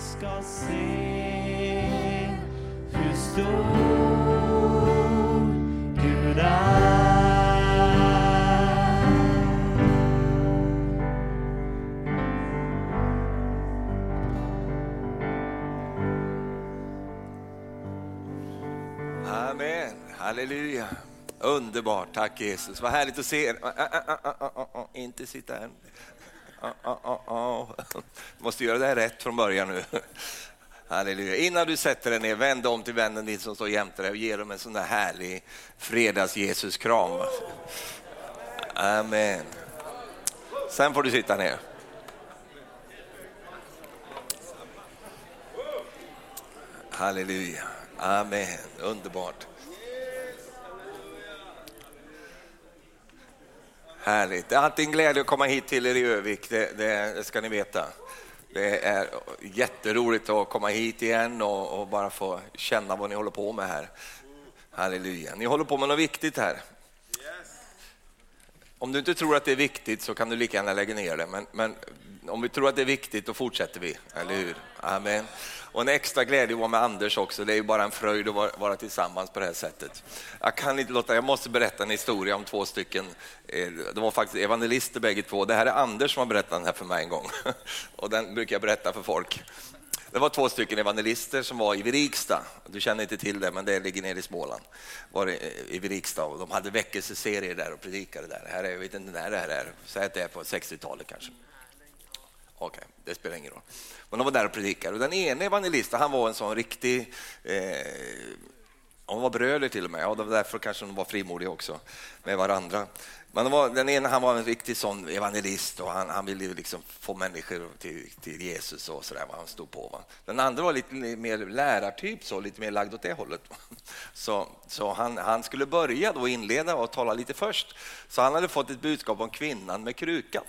ska se hur stor Gud är. Amen, halleluja. Underbart, tack Jesus. Vad härligt att se er. Ah, ah, ah, ah, ah, Inte sitta än. Ah, ah, ah, ah. Måste göra det här rätt från början nu. Halleluja. Innan du sätter dig ner, vänd om till vännen din som står jämte dig och ge dem en sån där härlig fredags-Jesus-kram. Amen. Sen får du sitta ner. Halleluja. Amen. Underbart. Härligt. Det är alltid en glädje att komma hit till er i Övik, det, det, det ska ni veta. Det är jätteroligt att komma hit igen och, och, bara få känna vad ni håller på med här. Halleluja. Ni håller på med något viktigt här. Om du inte tror att det är viktigt så kan du lika gärna lägga ner det. Men, men om vi tror att det är viktigt, då fortsätter vi. Eller hur? Amen. Och en extra glädje att vara med Anders också. Det är ju bara en fröjd att vara, vara tillsammans på det här sättet. Jag kan inte låta, jag måste berätta en historia om två stycken. Eh, de var faktiskt evangelister bägge två. Det här är Anders som har berättat den här för mig en gång. Och den brukar jag berätta för folk. Det var två stycken evangelister som var i Virigsta. Du känner inte till det, men det ligger nere i Småland. Var i Virigsta och de hade väckelseserier där och predikade där. Här är, jag vet inte när det här är, säg att det är på 60-talet kanske. Okej, det spelar ingen roll. Men de var där och predikade. Och den ene evangelisten, han var en sån riktig... Eh, de var bröder till och med, ja, det var därför kanske de var frimodiga också med varandra. Men de var, den ene han var en riktig sån evangelist och han, han ville liksom få människor till, till Jesus och sådär, vad han stod på. Va? Den andra var lite mer lärartyp, så, lite mer lagd åt det hållet. Så, så han, han skulle börja då inleda och tala lite först. Så han hade fått ett budskap om kvinnan med krukan.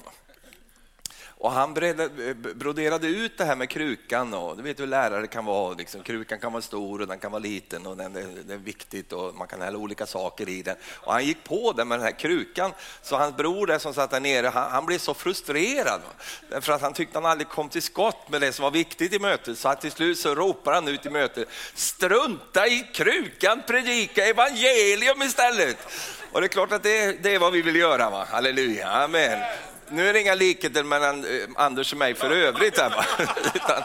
Och han bredde, broderade ut det här med krukan. Och du vet hur lärare kan vara. Liksom, krukan kan vara stor och den kan vara liten och den, det, är viktigt och man kan hälla olika saker i den. Och han gick på det med den här krukan. Så hans bror där som satt där nere, han, han blev så frustrerad. Därför att han tyckte han aldrig kom till skott med det som var viktigt i mötet. Så att till slut så ropar han ut i mötet, strunta i krukan, predika evangelium istället. Och det är klart att det, det är vad vi vill göra. Va? Halleluja, amen nu är det inga likheter mellan eh, Anders och mig för övrigt, här, utan,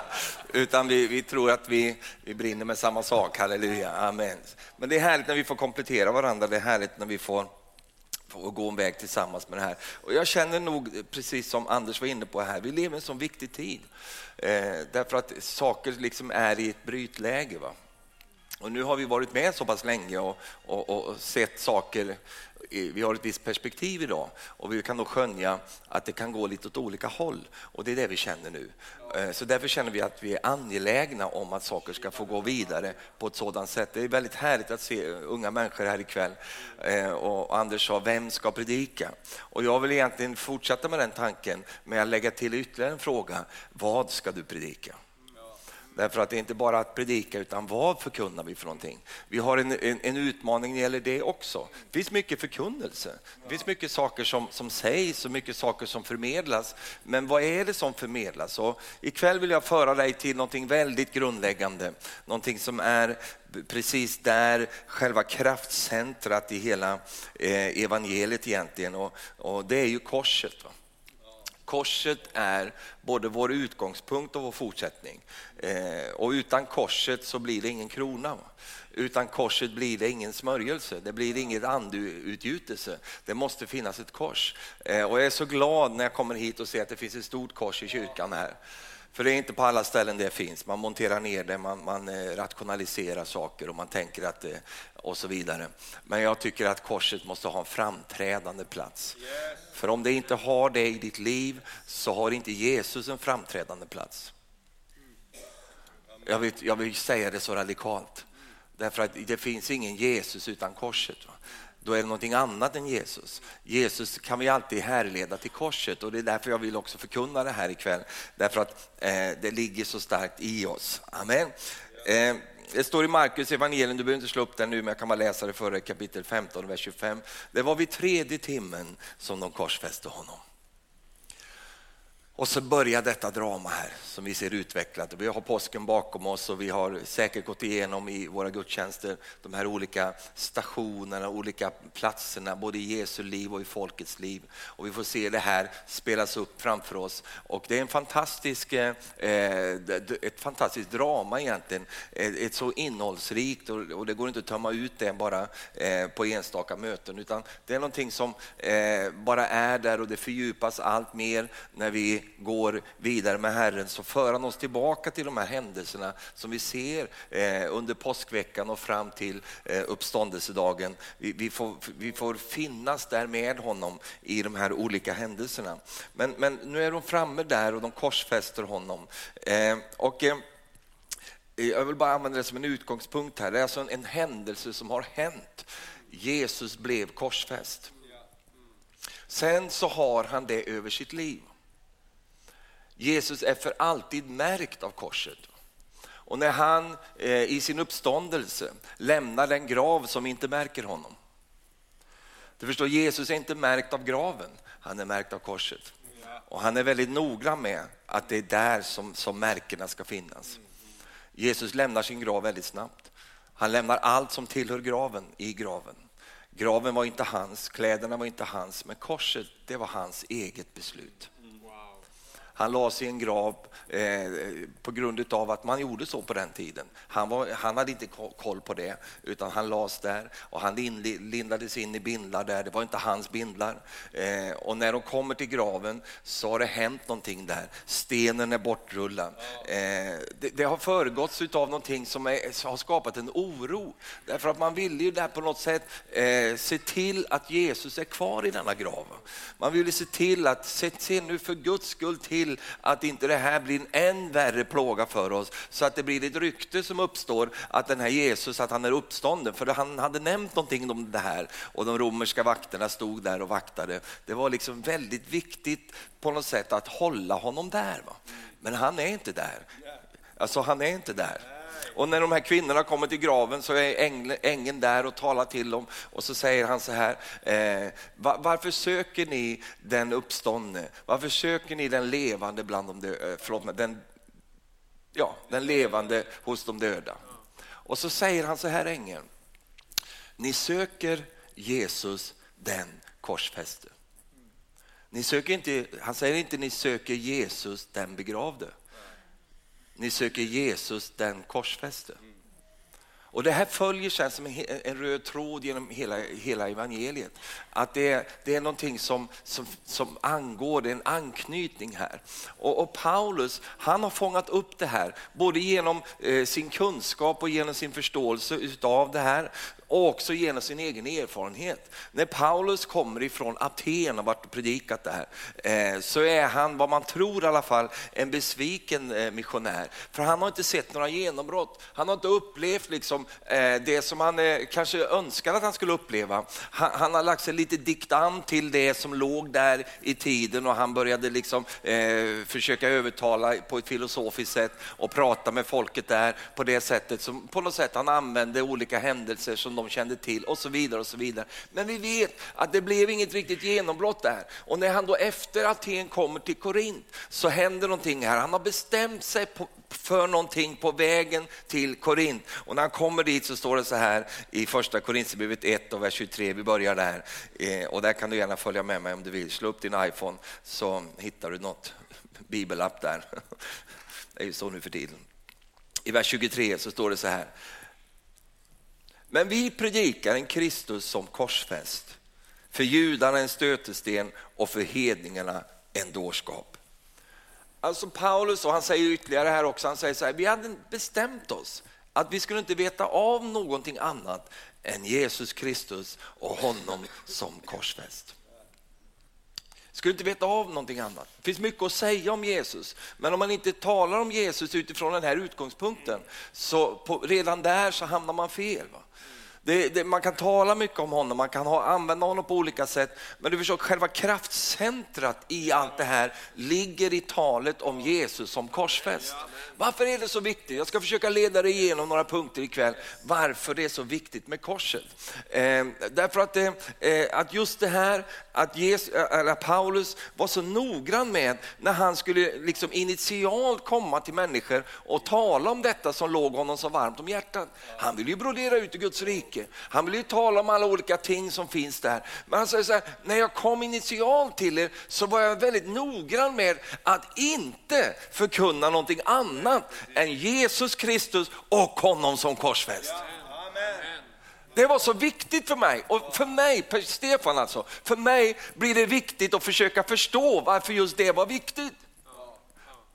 utan vi, vi, tror att vi, vi brinner med samma sak. Halleluja, amen. Men det är härligt när vi får komplettera varandra, det är härligt när vi får får gå en väg tillsammans med det här. Och jag känner nog, precis som Anders var inne på här, vi lever i en sån viktig tid. Eh, därför att saker liksom är i ett brytläge. Va? Och nu har vi varit med så pass länge och, och, och sett saker vi har ett visst perspektiv idag och vi kan då skönja att det kan gå lite åt olika håll och det är det vi känner nu. Eh, så därför känner vi att vi är angelägna om att saker ska få gå vidare på ett sådant sätt. Det är väldigt härligt att se unga människor här ikväll eh, och Anders sa, vem ska predika? Och jag vill egentligen fortsätta med den tanken men jag lägger till ytterligare en fråga, vad ska du predika? Därför att det är inte bara att predika, utan vad förkunnar vi för någonting? Vi har en, en, en utmaning när det gäller det också. Det finns mycket förkunnelse. Det finns mycket saker som, som sägs och mycket saker som förmedlas. Men vad är det som förmedlas? Och ikväll vill jag föra dig till någonting väldigt grundläggande. Någonting som är precis där själva kraftcentrat i hela eh, evangeliet egentligen. Och, och det är ju korset. Va? Korset är både vår utgångspunkt och vår fortsättning. Eh, och utan korset så blir det ingen krona. Utan korset blir det ingen smörjelse, det blir inget andeutgjutelse. Det måste finnas ett kors. Eh, och jag är så glad när jag kommer hit och ser att det finns ett stort kors i kyrkan här. För det är inte på alla ställen det finns. Man monterar ner det, man, man eh, rationaliserar saker och man tänker att det, och så vidare. Men jag tycker att korset måste ha en framträdande plats. För om det inte har det i ditt liv så har inte Jesus en framträdande plats. Jag vill, jag vill säga det så radikalt. Därför att det finns ingen Jesus utan korset då är det någonting annat än Jesus. Jesus kan vi alltid härleda till korset och det är därför jag vill också förkunna det här ikväll. Därför att eh, det ligger så starkt i oss. Amen. Eh, det står i Markus evangelium, du behöver inte slå upp den nu, men jag kan bara läsa det före kapitel 15, vers 25. Det var vid tredje timmen som de korsfäste honom. Och så börjar detta drama här som vi ser utvecklat. Vi har påsken bakom oss och vi har säkert gått igenom i våra gudstjänster de här olika stationerna, olika platserna, både i Jesu liv och i folkets liv. Och vi får se det här spelas upp framför oss. Och det är en fantastisk, eh, ett fantastiskt drama egentligen. Ett så innehållsrikt och det går inte att tömma ut det bara eh, på enstaka möten utan det är någonting som eh, bara är där och det fördjupas allt mer när vi går vidare med Herren så för han oss tillbaka till de här händelserna som vi ser eh, under påskveckan och fram till eh, uppståndelsedagen. Vi, vi, får, vi får finnas där med honom i de här olika händelserna. Men, men nu är de framme där och de korsfäster honom. Eh, och, jag vill bara använda det som en utgångspunkt här. Det är alltså en, en händelse som har hänt. Jesus blev korsfäst. Sen så har han det över sitt liv. Jesus är för alltid märkt av korset. Och när han eh, i sin uppståndelse lämnar den grav som inte märker honom. Du förstår, Jesus är inte märkt av graven, han är märkt av korset. Och han är väldigt noggrann med att det är där som, som märkena ska finnas. Jesus lämnar sin grav väldigt snabbt. Han lämnar allt som tillhör graven i graven. Graven var inte hans, kläderna var inte hans, men korset det var hans eget beslut. Han lades i en grav eh, på grund av att man gjorde så på den tiden. Han, var, han hade inte koll på det, utan han lades där och han lindades in i bindlar där. Det var inte hans bindlar. Eh, och när de kommer till graven så har det hänt någonting där. Stenen är bortrullad. Eh, det, det, har föregåtts av någonting som, är, som, har skapat en oro. Därför att man ville ju där på något sätt eh, se till att Jesus är kvar i denna grav. Man ville se till att, se, se nu för Guds skull till till att inte det här blir en än värre plåga för oss, så att det blir ett rykte som uppstår att den här Jesus, att han är uppstånden, för han hade nämnt någonting om det här och de romerska vakterna stod där och vaktade. Det var liksom väldigt viktigt på något sätt att hålla honom där. Va? Men han är inte där. Alltså han är inte där. Och när de här kvinnorna kommer till graven så är ängeln där och talar till dem och så säger han så här, eh, varför söker ni den uppståndne? Varför söker ni den levande bland de döda? Eh, förlåt den, ja, den levande hos de döda. Och så säger han så här ängeln, ni söker Jesus den korsfäste. Ni söker inte, han säger inte ni söker Jesus den begravde. Ni söker Jesus den korsfäste. Och det här följer sen som en röd tråd genom hela, hela evangeliet. Att det är, det är någonting som, som, som angår, det är en anknytning här. Och, och Paulus, han har fångat upp det här, både genom eh, sin kunskap och genom sin förståelse utav det här och också genom sin egen erfarenhet. När Paulus kommer ifrån Aten och varit predikat där här, eh, så är han, vad man tror i alla fall, en besviken eh, missionär. För han har inte sett några genombrott. Han har inte upplevt liksom, eh, det som han kanske önskade att han skulle uppleva. Han, han har lagt sig lite dikt an till det som låg där i tiden och han började liksom, eh, försöka övertala på ett filosofiskt sätt och prata med folket där på det sättet som på något sätt han använde olika händelser som de kände till och så vidare. och så vidare. Men vi vet att det blev inget riktigt genombrott där. Och när han då efter Aten kommer till Korint så händer någonting här. Han har bestämt sig på, för någonting på vägen till Korint. Och när han kommer dit så står det så här i första Korintierbrevet 1 och vers 23, vi börjar där. Eh, och där kan du gärna följa med mig om du vill. Slå upp din iPhone så hittar du något bibelapp där. Det är ju så nu för tiden. I vers 23 så står det så här. Men vi predikar en Kristus som korsfäst, för judarna en stötesten och för hedningarna en dårskap. Alltså Paulus, och han säger ytterligare här också, han säger så här, vi hade bestämt oss att vi skulle inte veta av någonting annat än Jesus Kristus och honom som korsfäst. Skulle inte veta av någonting annat. Det finns mycket att säga om Jesus, men om man inte talar om Jesus utifrån den här utgångspunkten, så på, redan där så hamnar man fel. Va? Det, det, man kan tala mycket om honom, man kan ha, använda honom på olika sätt, men du förstår, själva kraftcentrat i allt det här ligger i talet om Jesus som korsfäst. Varför är det så viktigt? Jag ska försöka leda dig igenom några punkter ikväll, varför det är så viktigt med korset. Eh, därför att, eh, eh att just det här, att Jesus, eller Paulus var så noggrann med när han skulle liksom initialt komma till människor och tala om detta som låg honom så varmt om hjärtat. Han vill ju brodera ut i Guds rike. Han vill ju tala om alla olika ting som finns där. Men han säger så här, när jag kom initialt till er så var jag väldigt noggrann med att inte förkunna någonting annat än Jesus Kristus och honom som korsfäst. Det var så viktigt för mig och för mig, Stefan alltså, för mig blir det viktigt att försöka förstå varför just det var viktigt.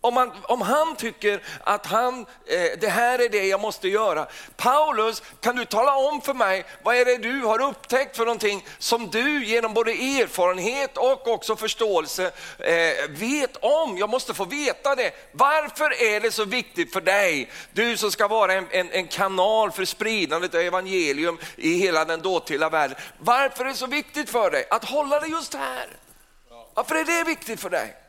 Om, man, om han tycker att han, eh, det här är det jag måste göra. Paulus, kan du tala om för mig, vad är det du har upptäckt för någonting som du genom både erfarenhet och också förståelse eh, vet om? Jag måste få veta det. Varför är det så viktigt för dig, du som ska vara en, en, en kanal för spridandet av evangelium i hela den dåtida världen. Varför är det så viktigt för dig att hålla det just här? Varför är det viktigt för dig?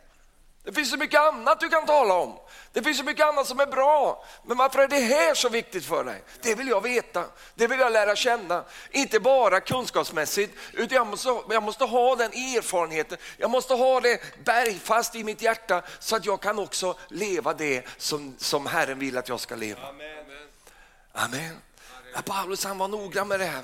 Det finns så mycket annat du kan tala om. Det finns så mycket annat som är bra. Men varför är det här så viktigt för dig? Det vill jag veta. Det vill jag lära känna. Inte bara kunskapsmässigt, utan jag måste, jag måste ha den erfarenheten. Jag måste ha det bergfast i mitt hjärta så att jag kan också leva det som, som Herren vill att jag ska leva. Amen. Amen. Paulus han var noggrann med det här.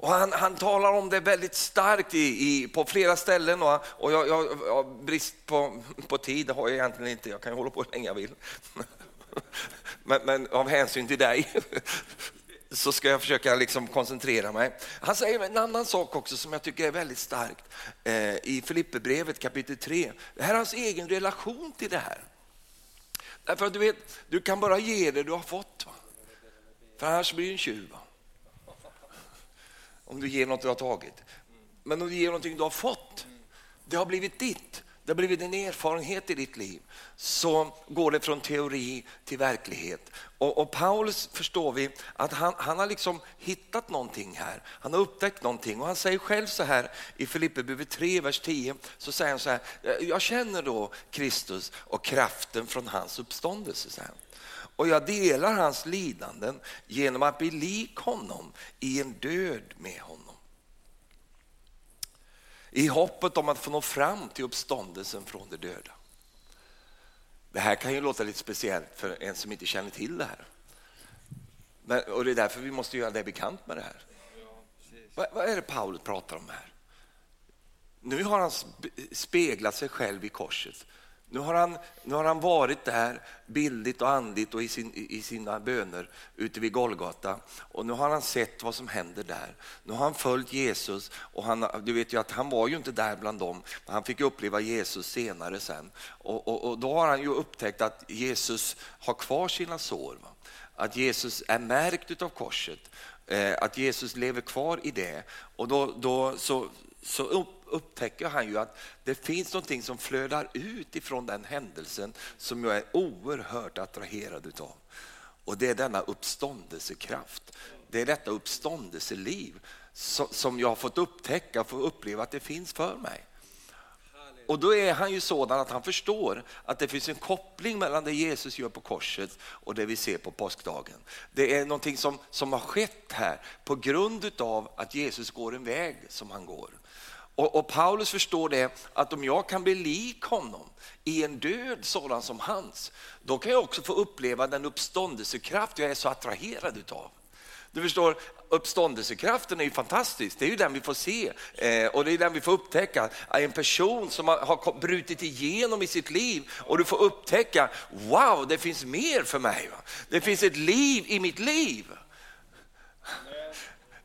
Och han, han talar om det väldigt starkt i, i på flera ställen och, och jag, jag, jag, brist på, på tid det har jag egentligen inte, jag kan ju hålla på hur länge jag vill. Men, men av hänsyn till dig så ska jag försöka liksom koncentrera mig. Han säger en annan sak också som jag tycker är väldigt starkt eh, i Filipperbrevet kapitel 3. Det här är hans egen relation till det här. Därför att du vet, du kan bara ge det du har fått. Va? För annars blir du en tjuv. Va? Om du ger något du har tagit. Men om du ger någonting du har fått, det har blivit ditt, det har blivit en erfarenhet i ditt liv, så går det från teori till verklighet. Och, och Paulus förstår vi att han, han har liksom hittat någonting här, han har upptäckt någonting och han säger själv så här i Filipperbrevet 3, vers 10, så säger han så här, eh, jag känner då Kristus och kraften från hans uppståndelse. Så här. Och jag delar hans lidanden genom att bli lik honom i en död med honom. I hoppet om att få nå fram till uppståndelsen från de döda. Det här kan ju låta lite speciellt för en som inte känner till det här. Men, och det är därför vi måste göra det bekant med det här. Vad, vad är det Paulus pratar om här? Nu har han speglat sig själv i korset nu har, han, nu har han varit där bildligt och andligt och i, sin, i sina böner ute vid Golgata och nu har han sett vad som händer där. Nu har han följt Jesus och han, du vet ju att han var ju inte där bland dem, han fick uppleva Jesus senare sen. Och, och, och då har han ju upptäckt att Jesus har kvar sina sår. Va? Att Jesus är märkt av korset, eh, att Jesus lever kvar i det. Och då, då så, så upptäcker han ju att det finns någonting som flödar ut ifrån den händelsen som jag är oerhört attraherad utav. Och det är denna uppståndelsekraft. Det är detta uppståndelseliv som jag har fått upptäcka och få uppleva att det finns för mig. Och då är han ju sådan att han förstår att det finns en koppling mellan det Jesus gör på korset och det vi ser på påskdagen. Det är någonting som, som har skett här på grund av att Jesus går en väg som han går. Och, och, Paulus förstår det att om jag kan bli lik honom i en död sådan som hans, då kan jag också få uppleva den uppståndelsekraft jag är så attraherad utav. Du förstår, uppståndelsekraften är ju fantastisk, det är ju den vi får se eh, och det är den vi får upptäcka. En person som har, har brutit igenom i sitt liv och du får upptäcka, wow, det finns mer för mig. Va? Det finns ett liv i mitt liv.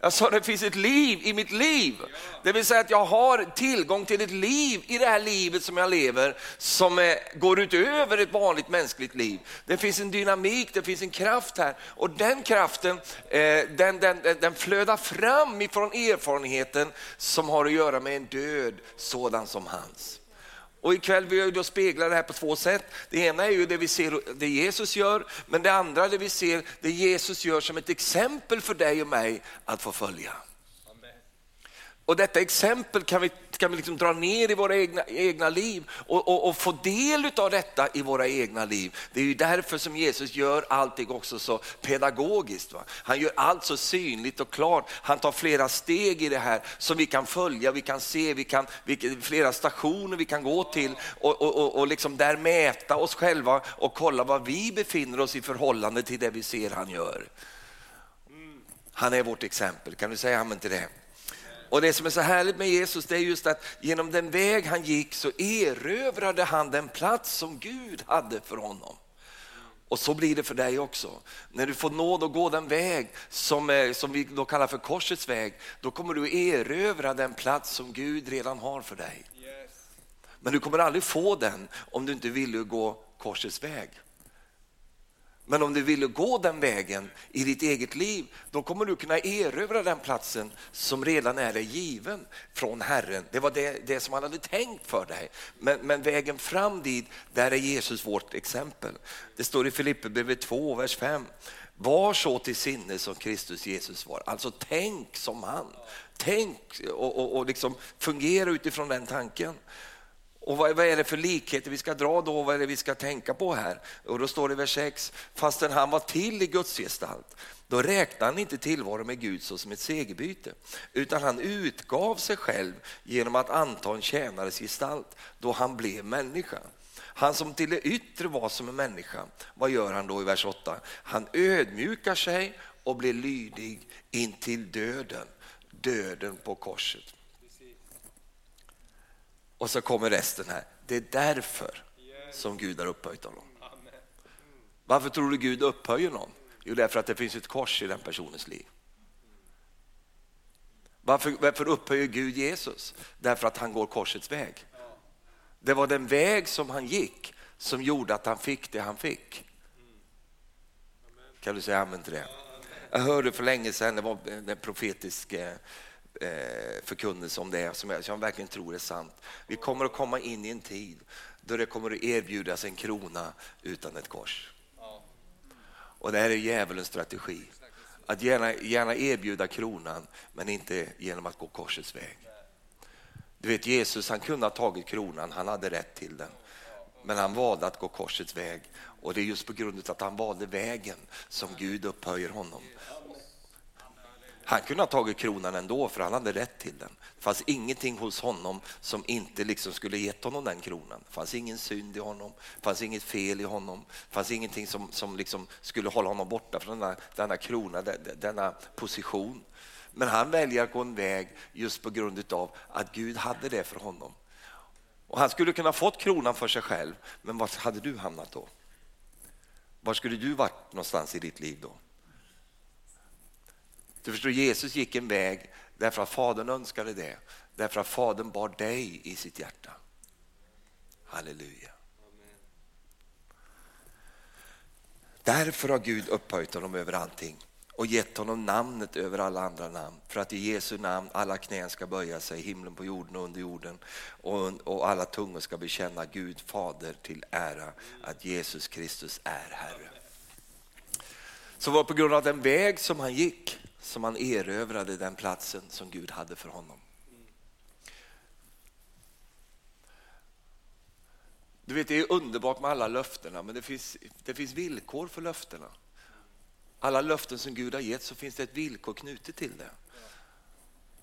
Jag sa det finns ett liv i mitt liv. Det vill säga att jag har tillgång till ett liv i det här livet som jag lever som eh, går utöver ett vanligt mänskligt liv. Det finns en dynamik, det finns en kraft här och den kraften eh, den, den, den flödar fram ifrån erfarenheten som har att göra med en död sådan som hans. Och ikväll vill jag då spegla det här på två sätt. Det ena är ju det vi ser, det Jesus gör, men det andra är det vi ser, det Jesus gör som ett exempel för dig och mig att få följa. Och detta exempel kan vi, kan vi liksom dra ner i våra egna, egna liv och, och, och, få del av detta i våra egna liv. Det är ju därför som Jesus gör allting också så pedagogiskt. Va? Han gör allt så synligt och klart. Han tar flera steg i det här som vi kan följa, vi kan se, vi kan, vi, flera stationer vi kan gå till och, och, och liksom där mäta oss själva och kolla var vi befinner oss i förhållande till det vi ser han gör. Han är vårt exempel, kan du säga amen till det? Och det som är så härligt med Jesus det är just att genom den väg han gick så erövrade han den plats som Gud hade för honom. Och så blir det för dig också. När du får nåd att gå den väg som, som vi då kallar för korsets väg, då kommer du erövra den plats som Gud redan har för dig. Men du kommer aldrig få den om du inte vill gå korsets väg. Men om du vill gå den vägen i ditt eget liv, då kommer du kunna erövra den platsen som redan är dig given från Herren. Det var det, det som han hade tänkt för dig. Men, men, vägen fram dit, där är Jesus vårt exempel. Det står i Filipperbrevet 2, vers 5. Var så till sinne som Kristus Jesus var. Alltså tänk som han. Tänk och, och, och liksom fungera utifrån den tanken. Och vad, vad, är det för likheter vi ska dra då? Vad är det vi ska tänka på här? Och då står det i vers 6, fastän han var till i Guds gestalt, då räknade han inte tillvaro med Gud som ett segerbyte, utan han utgav sig själv genom att anta en tjänares gestalt då han blev människa. Han som till det yttre var som en människa, vad gör han då i vers 8? Han ödmjukar sig och blir lydig intill döden, döden på korset. Och så kommer resten här. Det är därför som Gud har upphöjt honom. Varför tror du Gud upphöjer någon? Jo, därför att det finns ett kors i den personens liv. Varför, varför upphöjer Gud Jesus? Därför att han går korsets väg. Det var den väg som han gick som gjorde att han fick det han fick. Kan du säga amen till det? Jag hörde för länge sedan, det var en profetisk eh, eh, förkunnelse om det som jag, som jag verkligen tror är sant. Vi kommer att komma in i en tid då det kommer att erbjudas en krona utan ett kors. Och det här är djävulens strategi. Att gärna, gärna erbjuda kronan men inte genom att gå korsets väg. Du vet Jesus han kunde ha tagit kronan, han hade rätt till den. Men han valde att gå korsets väg och det är just på grund av att han valde vägen som Gud upphöjer honom. Han kunde ha tagit kronan ändå för han hade rätt till den. Det fanns ingenting hos honom som inte liksom skulle gett honom den kronan. Det fanns ingen synd i honom, det fanns inget fel i honom, det fanns ingenting som, som liksom skulle hålla honom borta från denna, denna krona, denna position. Men han väljer att gå en väg just på grund av att Gud hade det för honom. Och han skulle kunna fått kronan för sig själv, men var hade du hamnat då? Var skulle du varit någonstans i ditt liv då? Du förstår, Jesus gick en väg därför att Fadern önskade det. Därför att Fadern bar dig i sitt hjärta. Halleluja. Därför har Gud upphöjt honom över allting och gett honom namnet över alla andra namn. För att i Jesu namn alla knän ska böja sig, himlen på jorden och under jorden. Och, och alla tungor ska bekänna Gud Fader till ära att Jesus Kristus är Herre. Så var på grund av den väg som han gick som han erövrade den platsen som Gud hade för honom. Du vet, det är underbart med alla löftena, men det finns, det finns villkor för löftena. Alla löften som Gud har gett så finns det ett villkor knutet till det.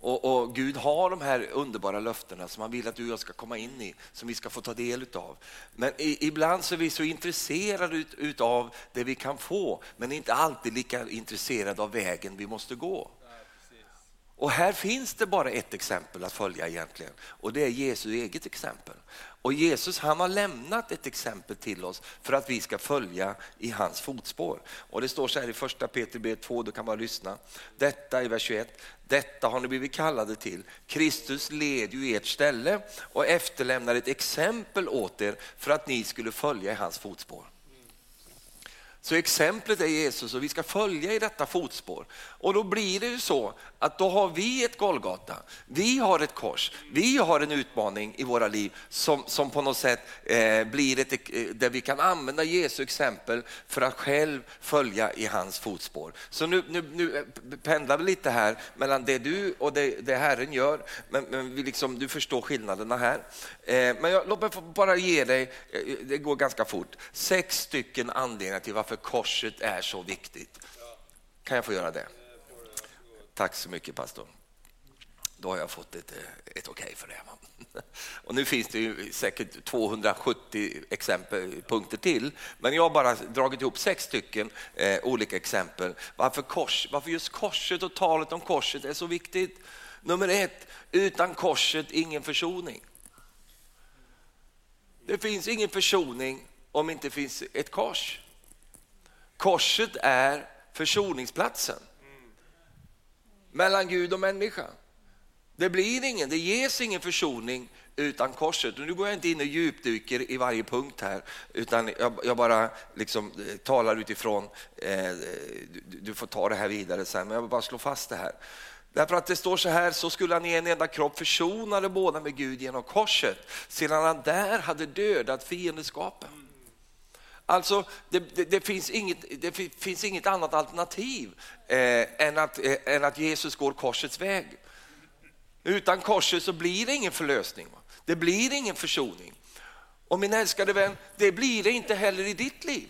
Och, och, Gud har de här underbara löftena som han vill att du och jag ska komma in i, som vi ska få ta del utav. Men i, ibland så är vi så intresserade ut, utav det vi kan få, men inte alltid lika intresserade av vägen vi måste gå. Och här finns det bara ett exempel att följa egentligen och det är Jesu eget exempel. Och Jesus han har lämnat ett exempel till oss för att vi ska följa i hans fotspår. Och det står så här i första Peter 2, du kan bara lyssna. Detta i vers 21, detta har ni blivit kallade till. Kristus led ju ert ställe och efterlämnar ett exempel åt er för att ni skulle följa i hans fotspår. Så exemplet är Jesus och vi ska följa i detta fotspår. Och då blir det ju så att då har vi ett Golgata, vi har ett kors, vi har en utmaning i våra liv som, som på något sätt eh, blir ett, eh, där vi kan använda Jesu exempel för att själv följa i hans fotspår. Så nu, nu, nu eh, pendlar vi lite här mellan det du och det, det Herren gör, men, men vi liksom, du förstår skillnaderna här. Eh, men jag, låt mig bara ge dig, eh, det går ganska fort, sex stycken anledningar till varför korset är så viktigt. Kan jag få göra det? Tack så mycket pastor. Då har jag fått ett, eh, ett okej okay för det. Och nu finns det ju säkert 270 exempel, punkter till, men jag har bara dragit ihop sex stycken eh, olika exempel. Varför, kors, varför just korset och talet om korset är så viktigt. Nummer ett, utan korset ingen försoning. Det finns ingen försoning om det inte finns ett kors. Korset är försoningsplatsen mellan Gud och människa. Det blir ingen, det ges ingen försoning utan korset. Och nu går jag inte in och djupdyker i varje punkt här, utan jag, jag bara liksom eh, talar utifrån, eh, du, du, får ta det här vidare sen, men jag vill bara slå fast det här. Därför att det står så här, så skulle han i en enda kropp försona de båda med Gud genom korset, sedan han där hade dödat fiendskapen. Alltså, det, det, det, finns inget, det finns inget annat alternativ eh, än, att, eh, än att Jesus går korsets väg. Utan korset så blir det ingen förlösning. Det blir ingen försoning. Och min älskade vän, det blir det inte heller i ditt liv.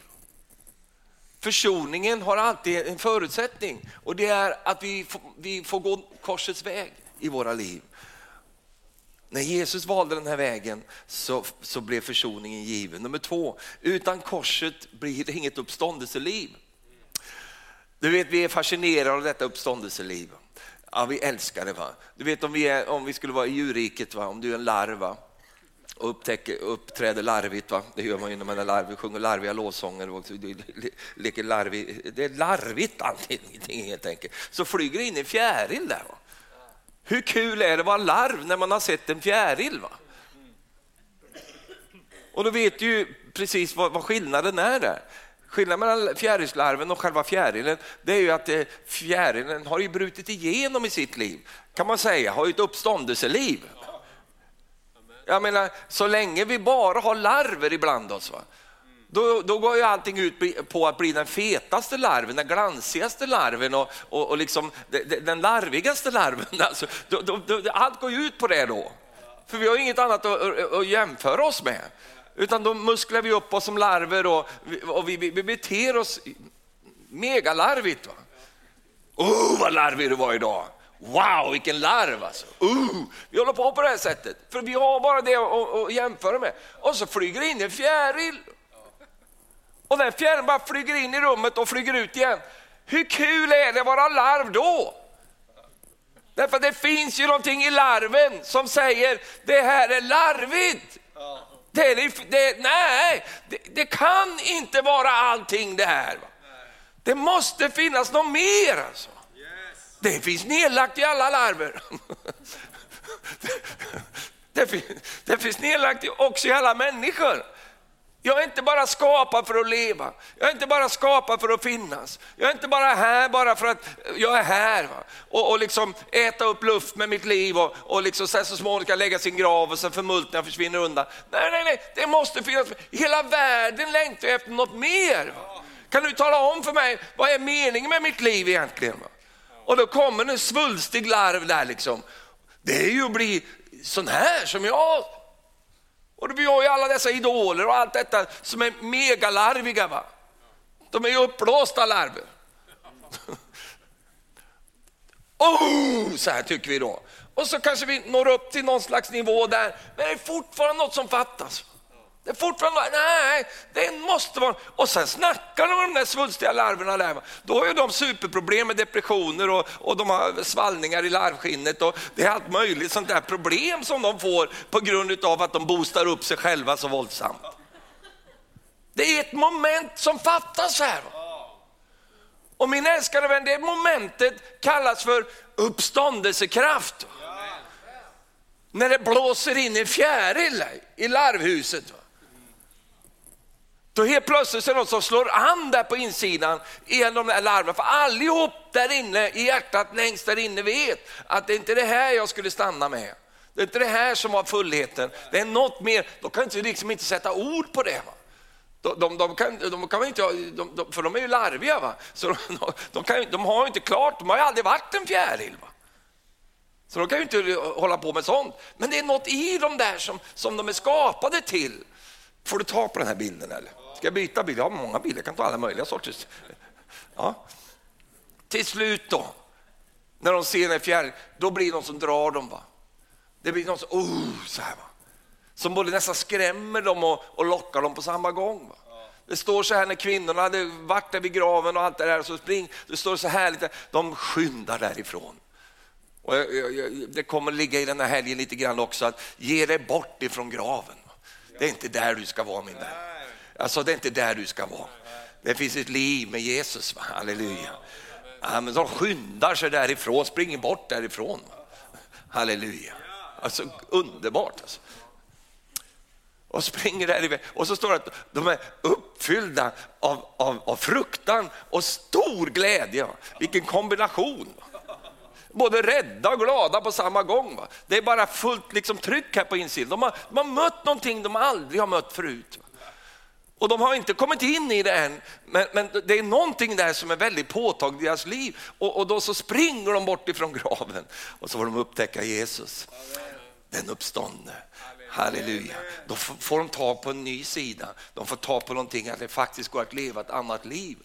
Försoningen har alltid en förutsättning och det är att vi får, vi får gå korsets väg i våra liv. När Jesus valde den här vägen så, så blev försoningen given. Nummer två, utan korset blir det inget uppståndelseliv. Du vet, vi är fascinerade av detta uppståndelseliv. Ja, vi älskar det. Va? Du vet om vi, är, om vi skulle vara i djurriket, va? om du är en larva och upptäcker, uppträder larvigt, va? det gör man ju när man är larvig, sjunger larviga låtsånger och leker larvig. Det är larvigt allting helt enkelt. Så flyger det in en fjäril där. Va? Hur kul är det att vara larv när man har sett en fjäril? Va? Och då vet du ju precis vad, vad skillnaden är där. Skillnaden mellan fjärilslarven och själva fjärilen det är ju att eh, fjärilen har ju brutit igenom i sitt liv, kan man säga, har ju ett uppståndelseliv. Jag menar, så länge vi bara har larver ibland oss, va? Då, då går ju allting ut på att bli den fetaste larven, den glansigaste larven och, och, och liksom den larvigaste larven. Alltså, då, då, då, allt går ju ut på det då. För vi har inget annat att, att jämföra oss med. Utan då musklar vi upp oss som larver och, och vi, vi, beter oss megalarvigt. Va? Oh, vad larvig du var idag! Wow, vilken larv alltså! Uh, vi håller på på det här sättet, för vi har bara det att, att jämföra med. Och så flyger in en fjäril. Och den fjärilen bara flyger in i rummet och flyger ut igen. Hur kul är det att vara larv då? Därför det finns ju någonting i larven som säger det här är larvigt. Det, är, det, nej, det, det, kan inte vara allting det här. Det måste finnas något mer. Alltså. Det finns nedlagt i alla larver. Det, finns, det finns nedlagt också i alla människor. Jag är inte bara skapad för att leva, jag är inte bara skapad för att finnas. Jag är inte bara här bara för att jag är här va? Och, och liksom äta upp luft med mitt liv och, och liksom sen så småningom kan lägga sin grav och sen förmultna och försvinner undan. Nej, nej, nej, det måste finnas. Hela världen längtar efter något mer. Va? Kan du tala om för mig, vad är meningen med mitt liv egentligen? Va? Och då kommer en svulstig larv där liksom. Det är ju att bli sån här som jag och vi har ju alla dessa idoler och allt detta som är megalarviga. Va? De är ju uppblåsta larver. oh, så här tycker vi då. Och så kanske vi når upp till någon slags nivå där, men det är fortfarande något som fattas. Det är fortfarande, nej, det måste vara... Och sen snackar de om de där svulstiga larverna där. Då har ju de superproblem med depressioner och, och de har svallningar i larvskinnet och det är allt möjligt sånt där problem som de får på grund av att de boostar upp sig själva så våldsamt. Det är ett moment som fattas här. Och min älskade vän, det momentet kallas för uppståndelsekraft. När det blåser in en fjäril i larvhuset. Då helt plötsligt är det något som slår an där på insidan genom de där larmen, För allihop där inne i hjärtat längst där inne vet att det är inte det här jag skulle stanna med. Det är inte det här som var fullheten. Det är något mer. De kan inte, liksom inte sätta ord på det. Va? De, de, de, kan, de kan inte, de, för de är ju larviga. Va? Så de, kan, de har inte klart, de har ju aldrig varit en fjäril. Va? Så de kan ju inte hålla på med sånt. Men det är något i dem där som, som de är skapade till. Får du ta på den här bilden eller? Ska jag byta bil? Jag har många bilar, jag kan ta alla möjliga sorters. Ja. Till slut då, när de ser en fjärr, då blir det någon som drar dem. Va? Det blir någon som, oh, så här va. Som både nästan skrämmer dem och, och lockar dem på samma gång. Va? Det står så här när kvinnorna hade varit där vid graven och allt det där, så spring, det står så här lite, de skyndar därifrån. Och jag, jag, det kommer ligga i den här helgen lite grann också, att ge dig bort ifrån graven. Det är inte där du ska vara min vän. Alltså det är inte där du ska vara. Det finns ett liv med Jesus, va? halleluja. Ja, men de skyndar sig därifrån, springer bort därifrån. Halleluja. Alltså underbart. Alltså. Och springer därifrån. och så står det att de är uppfyllda av, av, av fruktan och stor glädje. Vilken kombination! Både rädda och glada på samma gång. Va? Det är bara fullt liksom, tryck här på insidan. De har, de har mött någonting de aldrig har mött förut. Och de har inte kommit in i det än, men, men, det är någonting där som är väldigt påtagligt i deras liv. Och, och då så springer de bort ifrån graven och så får de upptäcka Jesus, den uppståndne. Halleluja. Då får de ta på en ny sida. De får ta på någonting att det faktiskt går att leva ett annat liv.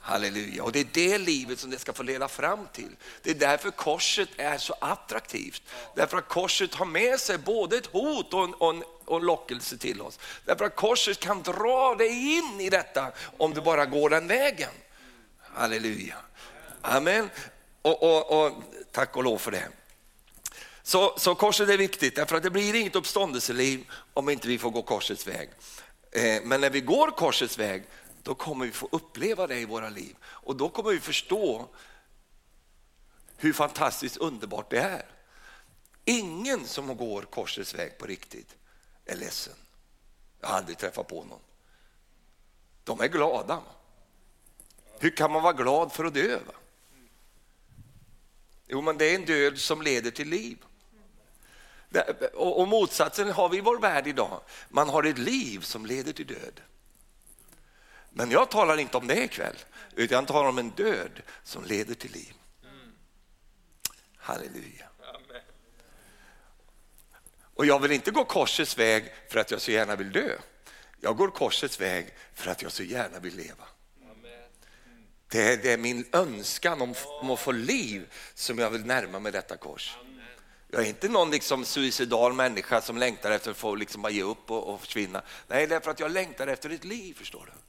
Halleluja. Och det är det livet som det ska få leda fram till. Det är därför korset är så attraktivt. Därför att korset har med sig både ett hot och en, och en, och en lockelse till oss. Därför att korset kan dra dig in i detta om du bara går den vägen. Halleluja. Amen. Och, och, och tack och lov för det. Så, så korset är viktigt, därför att det blir inget uppståndelseliv om inte vi får gå korsets väg. Eh, men när vi går korsets väg, då kommer vi få uppleva det i våra liv. Och då kommer vi förstå hur fantastiskt underbart det är. Ingen som går korsets väg på riktigt är ledsen. Jag har aldrig träffat på någon. De är glada. Hur kan man vara glad för att dö? Jo, men det är en död som leder till liv. Och motsatsen har vi i vår värld idag. Man har ett liv som leder till död. Men jag talar inte om det ikväll, utan jag talar om en död som leder till liv. Halleluja. Och jag vill inte gå korsets väg för att jag så gärna vill dö. Jag går korsets väg för att jag så gärna vill leva. Det är, det är min önskan om, om, att få liv som jag vill närma mig detta kors. Jag är inte någon liksom suicidal människa som längtar efter att få liksom bara ge upp och, och försvinna. Nej, det är för att jag längtar efter ett liv, förstår du.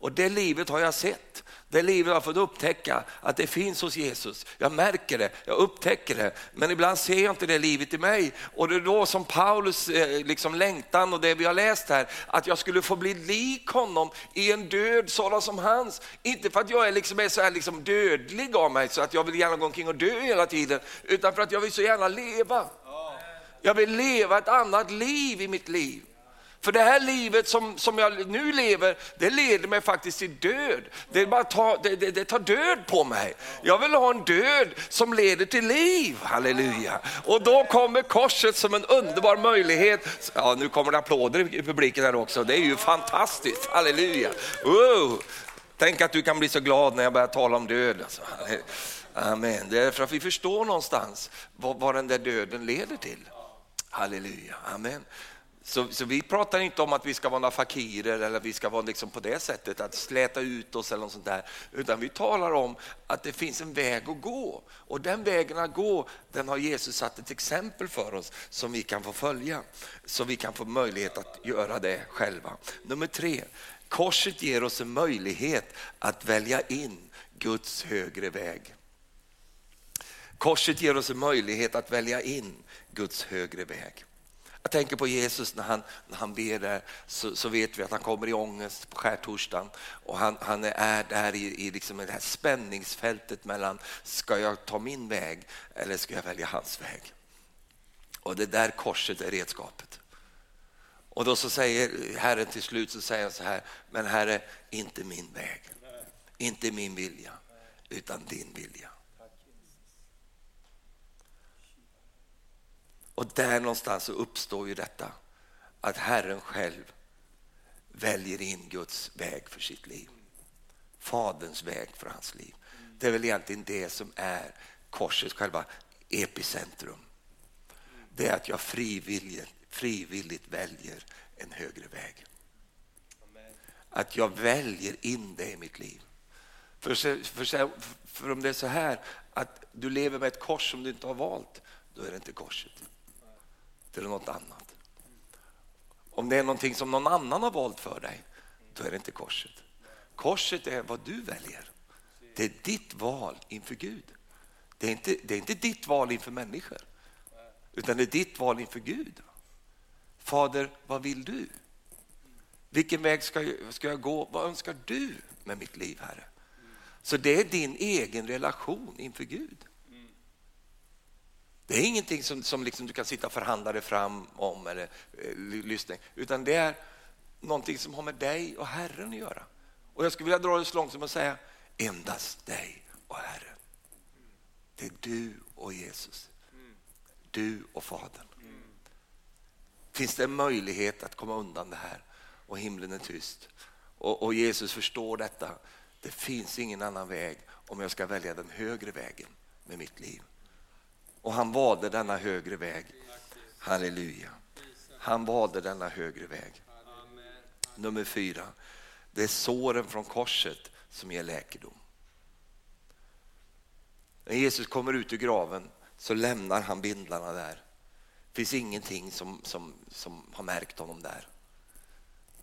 Och det livet har jag sett. Det livet har jag fått upptäcka att det finns hos Jesus. Jag märker det, jag upptäcker det. Men ibland ser jag inte det livet i mig. Och det är då som Paulus eh, liksom längtan och det vi har läst här, att jag skulle få bli lik honom i en död sådan som hans. Inte för att jag är, liksom, är så här liksom dödlig av mig så att jag vill gärna gå omkring och dö hela tiden, utan för att jag vill så gärna leva. Jag vill leva ett annat liv i mitt liv. För det här livet som, som jag nu lever, det leder mig faktiskt till död. Det, bara ta, det, det, det, tar död på mig. Jag vill ha en död som leder till liv, halleluja. Och då kommer korset som en underbar möjlighet. Ja, nu kommer det applåder i publiken här också, det är ju fantastiskt, halleluja. Wow. Tänk att du kan bli så glad när jag börjar tala om död. Alltså. Amen. Det är för att vi förstår någonstans vad, vad den där döden leder till. Halleluja, amen. Så, så, vi pratar inte om att vi ska vara några fakirer eller vi ska vara liksom på det sättet, att släta ut oss eller något sånt där. Utan vi talar om att det finns en väg att gå. Och den vägen att gå, den har Jesus satt ett exempel för oss som vi kan få följa. Så vi kan få möjlighet att göra det själva. Nummer tre, korset ger oss en möjlighet att välja in Guds högre väg. Korset ger oss en möjlighet att välja in Guds högre väg. Jag tänker på Jesus när han, när han ber där, så, så vet vi att han kommer i ångest på skärtorsdagen och han, han är där i, i liksom det här spänningsfältet mellan, ska jag ta min väg eller ska jag välja hans väg? Och det där korset är redskapet. Och då så säger Herren till slut så säger han så här, men Herre, inte min väg, inte min vilja, utan din vilja. Och där någonstans så uppstår ju detta, att Herren själv väljer in Guds väg för sitt liv. Faderns väg för hans liv. Det är väl egentligen det som är korsets själva epicentrum. Det är att jag frivilligt, frivilligt väljer en högre väg. Att jag väljer in det i mitt liv. För, för, för om det är så här att du lever med ett kors som du inte har valt, då är det inte korset. Det är något annat. Om det är någonting som någon annan har valt för dig, då är det inte korset. Korset är vad du väljer. Det är ditt val inför Gud. Det är inte, det är inte ditt val inför människor, utan det är ditt val inför Gud. Fader, vad vill du? Vilken väg ska jag, ska jag gå? Vad önskar du med mitt liv, Herre? Så det är din egen relation inför Gud. Det är ingenting som, som liksom du kan sitta och förhandla dig fram om eller eh, lyssna, utan det är någonting som har med dig och Herren att göra. Och jag skulle vilja dra det så långt som att säga endast dig och Herren. Det är du och Jesus. Du och Fadern. Finns det en möjlighet att komma undan det här och himlen är tyst och, och Jesus förstår detta. Det finns ingen annan väg om jag ska välja den högre vägen med mitt liv. Och han valde denna högre väg. Halleluja. Han valde denna högre väg. Nummer fyra, det är såren från korset som ger läkedom. När Jesus kommer ut ur graven så lämnar han bindlarna där. Det finns ingenting som, som, som har märkt honom där.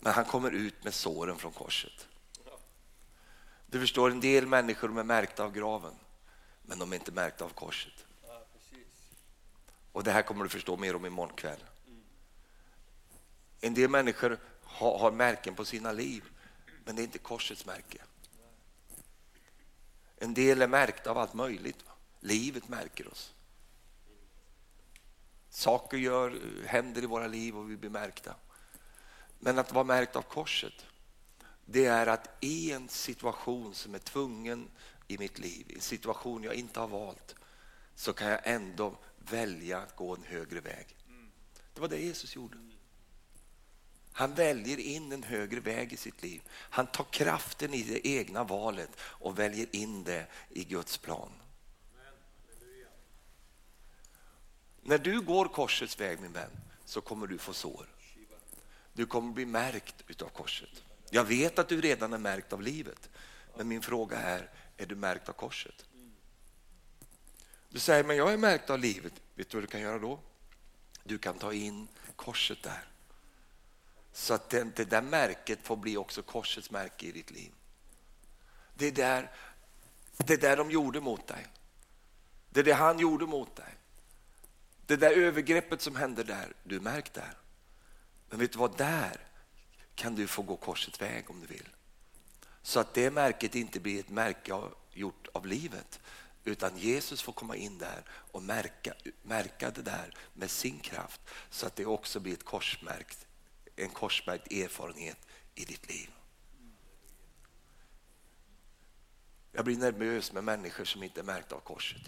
Men han kommer ut med såren från korset. Du förstår, en del människor är märkta av graven, men de är inte märkta av korset. Och det här kommer du förstå mer om imorgon kväll. En del människor har, har märken på sina liv, men det är inte korsets märke. En del är märkta av allt möjligt. Livet märker oss. Saker gör, händer i våra liv och vi blir märkta. Men att vara märkt av korset, det är att i en situation som är tvungen i mitt liv, i en situation jag inte har valt, så kan jag ändå välja att gå en högre väg. Det var det Jesus gjorde. Han väljer in en högre väg i sitt liv. Han tar kraften i det egna valet och väljer in det i Guds plan. När du går korsets väg min vän så kommer du få sår. Du kommer bli märkt utav korset. Jag vet att du redan är märkt av livet. Men min fråga är, är du märkt av korset? Du säger, men jag är märkt av livet. Vet du vad du kan göra då? Du kan ta in korset där. Så att det, det där märket får bli också korsets märke i ditt liv. Det är där, det där de gjorde mot dig. Det är det han gjorde mot dig. Det där övergreppet som hände där, du är märkt där. Men vet du vad, där kan du få gå korsets väg om du vill. Så att det märket inte blir ett märke gjort av livet, utan Jesus får komma in där och märka, märka det där med sin kraft så att det också blir ett korsmärkt, en korsmärkt erfarenhet i ditt liv. Jag blir nervös med människor som inte är märkta av korset.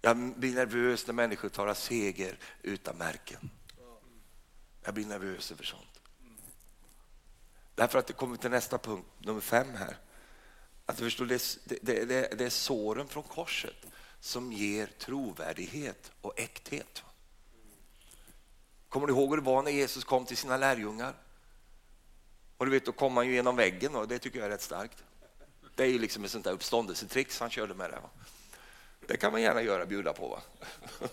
Jag blir nervös när människor tar seger utan märken. Jag blir nervös över sånt. Därför att det kommer till nästa punkt, nummer fem här. Att du förstår, det, det, det, det är såren från korset som ger trovärdighet och äkthet. Kommer du ihåg hur det var när Jesus kom till sina lärjungar? Och du vet, då kom han ju genom väggen och det tycker jag är rätt starkt. Det är ju liksom ett sånt där uppståndelsetrix han körde med det. Va? Det kan man gärna göra, bjuda på. Va?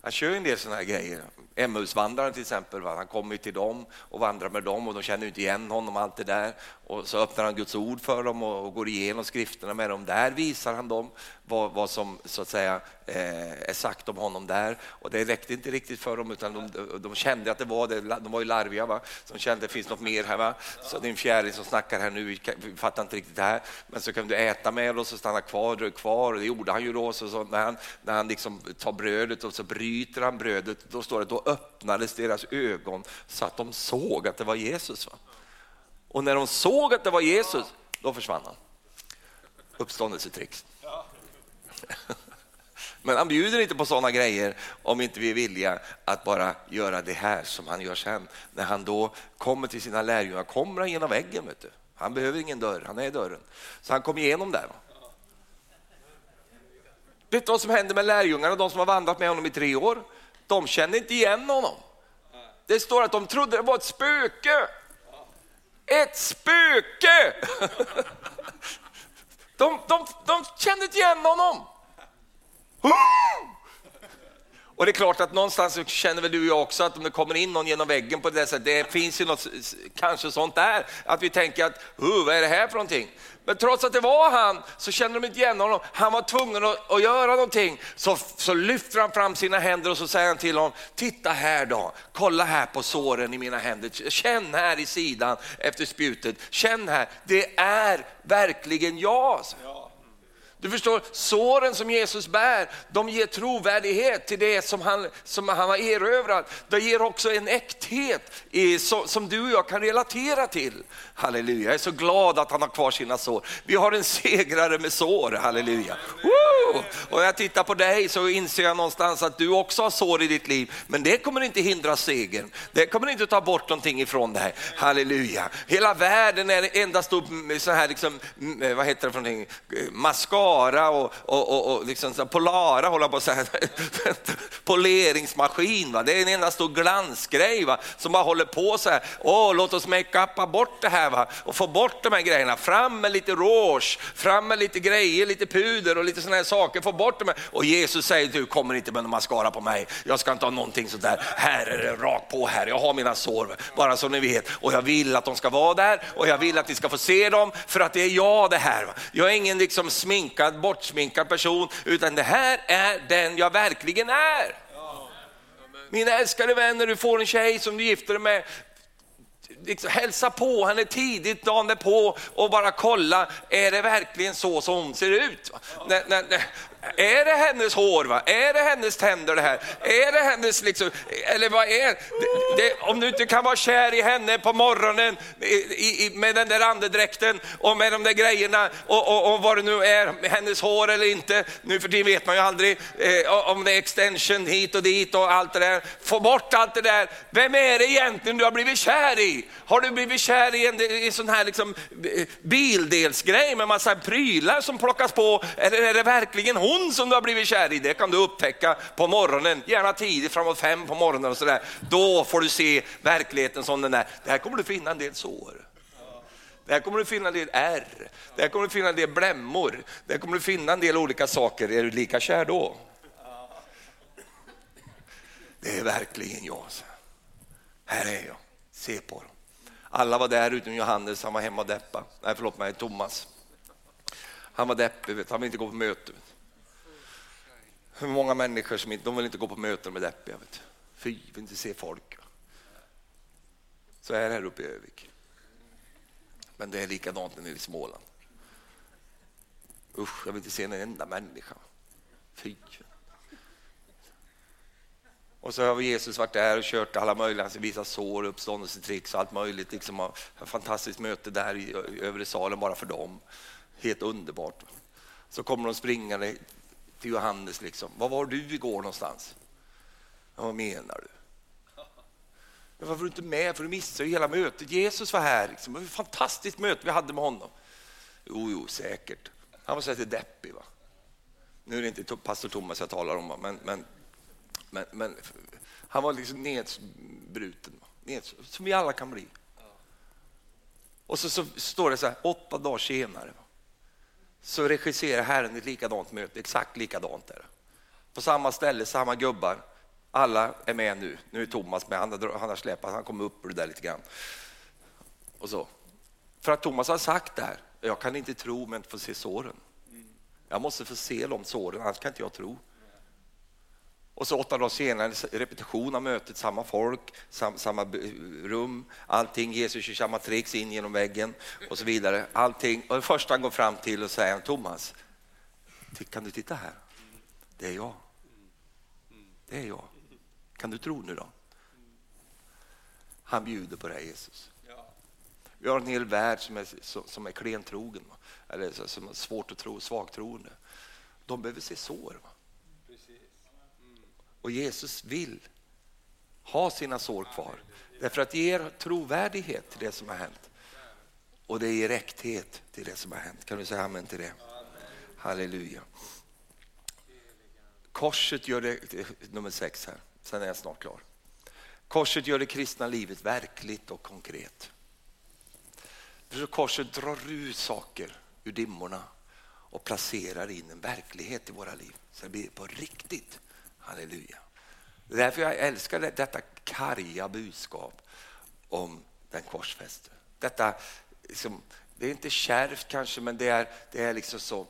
Han kör en del sådana här grejer. Emmausvandraren till exempel, va? han kommer till dem och vandrar med dem och de känner inte igen honom allt det där. Och så öppnar han Guds ord för dem och går igenom skrifterna med dem. Där visar han dem vad, vad som så att säga eh, är sagt om honom där. Och det räckte inte riktigt för dem utan de, de kände att det var det, de var ju larviga. Va? Så de kände att det finns något mer här. Va? Så det är en fjäril som snackar här nu, vi fattar inte riktigt det här. Men så kan du äta med oss och stanna kvar, kvar. Och det gjorde han ju då. Så, så när han, när han liksom tar brödet och så bryter han brödet, då står det då öppnades deras ögon så att de såg att det var Jesus. Va? Och när de såg att det var Jesus, då försvann han. Uppståndelsetrix. Men han bjuder inte på sådana grejer om inte vi är villiga att bara göra det här som han gör sen. När han då kommer till sina lärjungar, kommer han genom väggen. Vet du. Han behöver ingen dörr, han är i dörren. Så han kom igenom där. Vet du vad som hände med lärjungarna, de som har vandrat med honom i tre år? De kände inte igen honom. Det står att de trodde det var ett spöke. Ett spöke! De, de, de kände inte igen honom. Och det är klart att någonstans känner väl du och jag också att om det kommer in någon genom väggen på det sättet, det finns ju något, kanske sånt där, att vi tänker att vad är det här för någonting? Men trots att det var han så känner de inte igen honom. Han var tvungen att, att göra någonting. Så, så lyfter han fram sina händer och så säger han till honom, titta här då, kolla här på såren i mina händer. Känn här i sidan efter spjutet, känn här, det är verkligen jag. Du förstår, såren som Jesus bär, de ger trovärdighet till det som han, som han har erövrat. Det ger också en äkthet i, som du och jag kan relatera till. Halleluja, jag är så glad att han har kvar sina sår. Vi har en segrare med sår, halleluja. Woo! Och jag tittar på dig så inser jag någonstans att du också har sår i ditt liv. Men det kommer inte hindra segern. Det kommer inte ta bort någonting ifrån dig. Halleluja. Hela världen är endast så här, liksom, vad heter det för någonting, Klara och, och, och, och liksom så Polara håller på att säga, poleringsmaskin. Va? Det är en enda stor glansgrej va? som bara håller på så här. Åh, låt oss make-upa bort det här va? och få bort de här grejerna. Fram med lite rouge, fram med lite grejer, lite puder och lite sådana här saker. Få bort dem. Och Jesus säger, du kommer inte med någon mascara på mig. Jag ska inte ha någonting sådär. Här är det rakt på här. Jag har mina sår, bara så ni vet. Och jag vill att de ska vara där och jag vill att ni ska få se dem för att det är jag det här. Jag är ingen liksom sminkad, bortsminkad person utan det här är den jag verkligen är. Mina älskade vänner, du får en tjej som du gifter dig med, liksom hälsa på henne tidigt dagen på och bara kolla, är det verkligen så som hon ser ut? Ja. när, när, är det hennes hår? Va? Är det hennes tänder det här? Är det hennes liksom, eller vad är det, det? Om du inte kan vara kär i henne på morgonen i, i, med den där andedräkten och med de där grejerna och, och, och vad det nu är, hennes hår eller inte. Nu för tiden vet man ju aldrig eh, om det är extension hit och dit och allt det där. Få bort allt det där. Vem är det egentligen du har blivit kär i? Har du blivit kär i en, i sån här liksom, eh, bildelsgrej med massa prylar som plockas på? Eller är det verkligen hon? Hon som du har blivit kär i, det kan du upptäcka på morgonen, gärna tidigt framåt fem på morgonen och sådär. Då får du se verkligheten som den är. Där kommer du finna en del sår. Där kommer du finna en del ärr, där kommer du finna en del blämmor, där kommer du finna en del olika saker. Är du lika kär då? Det är verkligen jag. Här är jag, se på dem. Alla var där utom Johannes, han var hemma och deppa. Nej, förlåt mig, Thomas. Han var deppig, han ville inte gå på möte. Hur många människor som inte, de vill inte gå på möten med deppiga. Vet Fy, vill inte se folk. Så är det här uppe i Övik. Men det är likadant nere i Småland. Usch, jag vill inte se en enda människa. Fy. Och så har Jesus varit där och kört alla möjliga, alltså visat sår, uppståndelsetricks och allt möjligt. Liksom ett fantastiskt möte där i övre salen bara för dem. Helt underbart. Så kommer de springande till Johannes. Liksom. Var var du igår någonstans? Ja, vad menar du? Varför var du inte med? För du missade ju hela mötet. Jesus var här. Liksom. Det var ett fantastiskt möte vi hade med honom. Jo, jo, säkert. Han var så lite deppig. Va? Nu är det inte pastor Thomas jag talar om, men, men, men, men han var liksom nedbruten. Neds, som vi alla kan bli. Och så, så står det så här, åtta dagar senare. Va? Så regisserar Herren ett likadant möte, exakt likadant är På samma ställe, samma gubbar. Alla är med nu. Nu är Thomas med, han har, han har släpat, han kommer upp ur det där lite grann. Och så. För att Thomas har sagt det här, jag kan inte tro men inte få se såren. Jag måste få se de såren, annars kan inte jag tro. Och så åtta dagar senare, repetition av mötet, samma folk, sam, samma rum, allting. Jesus kör samma tricks in genom väggen och så vidare. Allting. Och det första han går fram till och säger Thomas, kan du titta här? Det är jag. Det är jag. Kan du tro nu då? Han bjuder på det, här, Jesus. Vi har en hel värld som är, som är klentrogen, eller som är svårt att tro, svagtroende. De behöver se sår. Va? Och Jesus vill ha sina sår kvar. Därför att det ger trovärdighet till det som har hänt. Och det ger äkthet till det som har hänt. Kan du säga amen till det? Halleluja. Korset gör det, nummer sex här, sen är jag snart klar. Korset gör det kristna livet verkligt och konkret. För korset drar ut saker ur dimmorna och placerar in en verklighet i våra liv. Så det blir på riktigt. Halleluja. Det är därför jag älskar detta karga budskap om den korsfäste. Detta, liksom, det är inte kärvt kanske, men det är, det är, liksom så,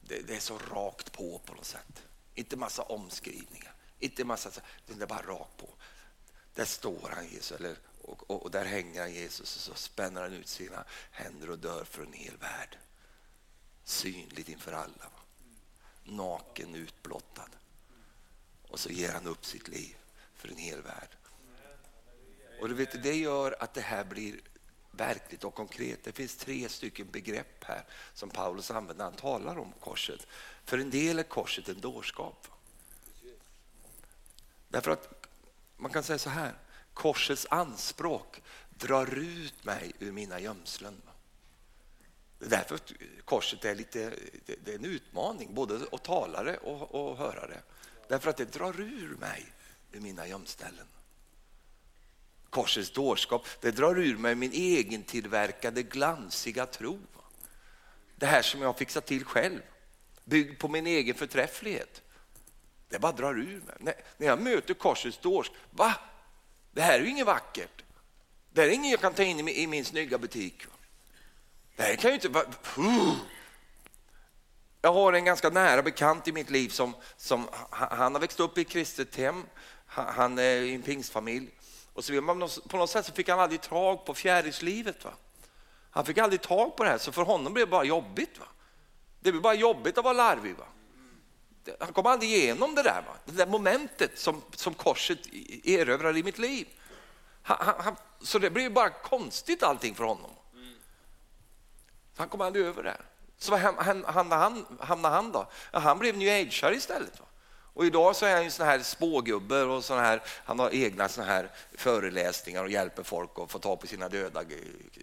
det, det, är så rakt på på något sätt. Inte massa omskrivningar, inte massa, det är bara rakt på. Där står han Jesus, eller, och, och, och, där hänger han Jesus och så spänner han ut sina händer och dör för en hel värld. Synligt inför alla. Naken, utblottad. Och så ger han upp sitt liv för en hel värld. Och du vet, det gör att det här blir verkligt och konkret. Det finns tre stycken begrepp här som Paulus använder när han talar om korset. För en del är korset en dårskap. Därför att man kan säga så här, korsets anspråk drar ut mig ur mina gömslen. Det är därför korset är, lite, det är en utmaning, både att tala det och, och höra det. Därför att det drar ur mig ur mina gömställen. Korsets dårskap, det drar ur mig min egen tillverkade glansiga tro. Det här som jag har fixat till själv, byggd på min egen förträfflighet. Det bara drar ur mig. När, när jag möter korsets dårskap, va? Det här är ju inget vackert. Det här är inget jag kan ta in i min, i min snygga butik. Det här kan ju inte vara... Jag har en ganska nära bekant i mitt liv som, som han har växt upp i ett kristet hem, han är i en pingstfamilj. Och så på något sätt så fick han aldrig tag på fjärilslivet. Va? Han fick aldrig tag på det här, så för honom blev det bara jobbigt. Va? Det blev bara jobbigt att vara larvig. Va? Han kom aldrig igenom det där, va? det där momentet som, som korset erövrar i mitt liv. Han, han, så det blev bara konstigt allting för honom. Han kom aldrig över det. Så vad hamnade han, hamnade han då? Ja, han blev new age istället. Va? Och idag så är han ju sån här spågubbe och sån här, han har egna såna här föreläsningar och hjälper folk att få ta på sina döda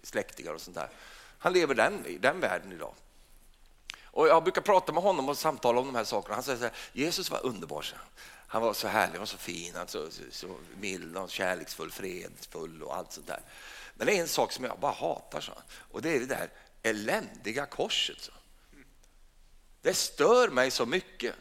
släktingar och sånt där. Han lever den, i den världen idag. Och jag brukar prata med honom och samtala om de här sakerna. Han säger så här, Jesus var underbar. Så. Han var så härlig och så fin, han så, så, så mild och kärleksfull, fredfull och allt sånt där. Men det är en sak som jag bara hatar, så. och det är det där eländiga korset. Det stör mig så mycket.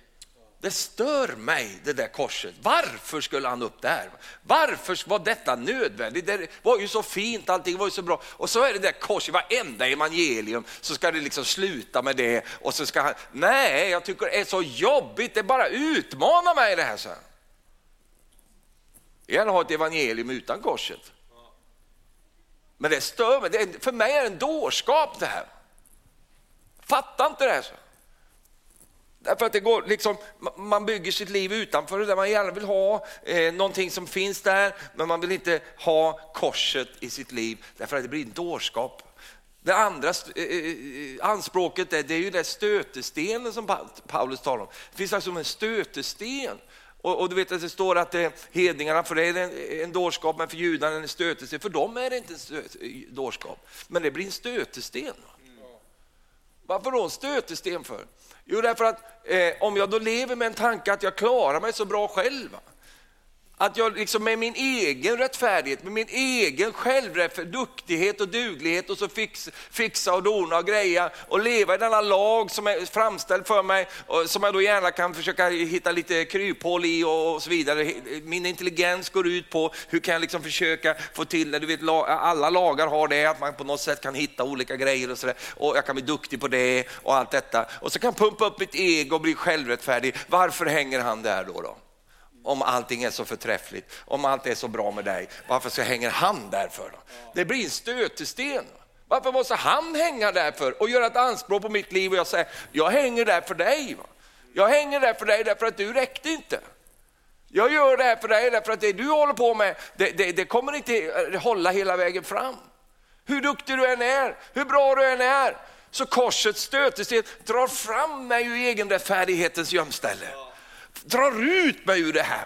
Det stör mig, det där korset. Varför skulle han upp där? Varför var detta nödvändigt? Det var ju så fint, allting var ju så bra. Och så är det där korset, varenda evangelium så ska det liksom sluta med det. Och så ska han, nej, jag tycker det är så jobbigt, det bara utmanar mig det här. Så. Jag vill ha ett evangelium utan korset. Men det stör mig, det för mig är det en dårskap det här. Fattar inte det här. Så. Därför att det går liksom, man bygger sitt liv utanför det där man gärna vill ha eh, någonting som finns där, men man vill inte ha korset i sitt liv därför att det blir en dårskap. Det andra eh, eh, eh, anspråket är, det är ju den stötestenen som Paulus talar om. Det finns alltså en stötesten. Och, och, du vet att det står att det, hedningarna, för det är en, en dårskap, men för judarna en stötesten. För dem är det inte en dårskap, men det blir en stötesten. Varför då en stötesten för? Jo, därför att eh, om jag då lever med en tanke att jag klarar mig så bra själv, att jag liksom med min egen rättfärdighet, med min egen självrätt, duktighet och duglighet och så fix, fixa och dona och greja och leva i denna lag som är framställd för mig, och som jag då gärna kan försöka hitta lite kryphål i och, så vidare. Min intelligens går ut på hur kan jag liksom försöka få till det. Du vet, alla lagar har det, att man på något sätt kan hitta olika grejer och sådär. Och jag kan bli duktig på det och allt detta. Och så kan jag pumpa upp mitt ego och bli självrättfärdig. Varför hänger han där då? då? Om allting är så förträffligt, om allt är så bra med dig, varför så hänger han där för? Då? Det blir en stötesten. Varför måste han hänga där för och göra ett anspråk på mitt liv och jag säger, jag hänger där för dig. Va? Jag hänger där för dig därför att du räckte inte. Jag gör det här för dig därför att det du håller på med, det, det, det kommer inte eh, hålla hela vägen fram. Hur duktig du än är, hur bra du än är, så korsets stötesten drar fram mig ur egenrättfärdighetens gömställe drar ut mig ur det här.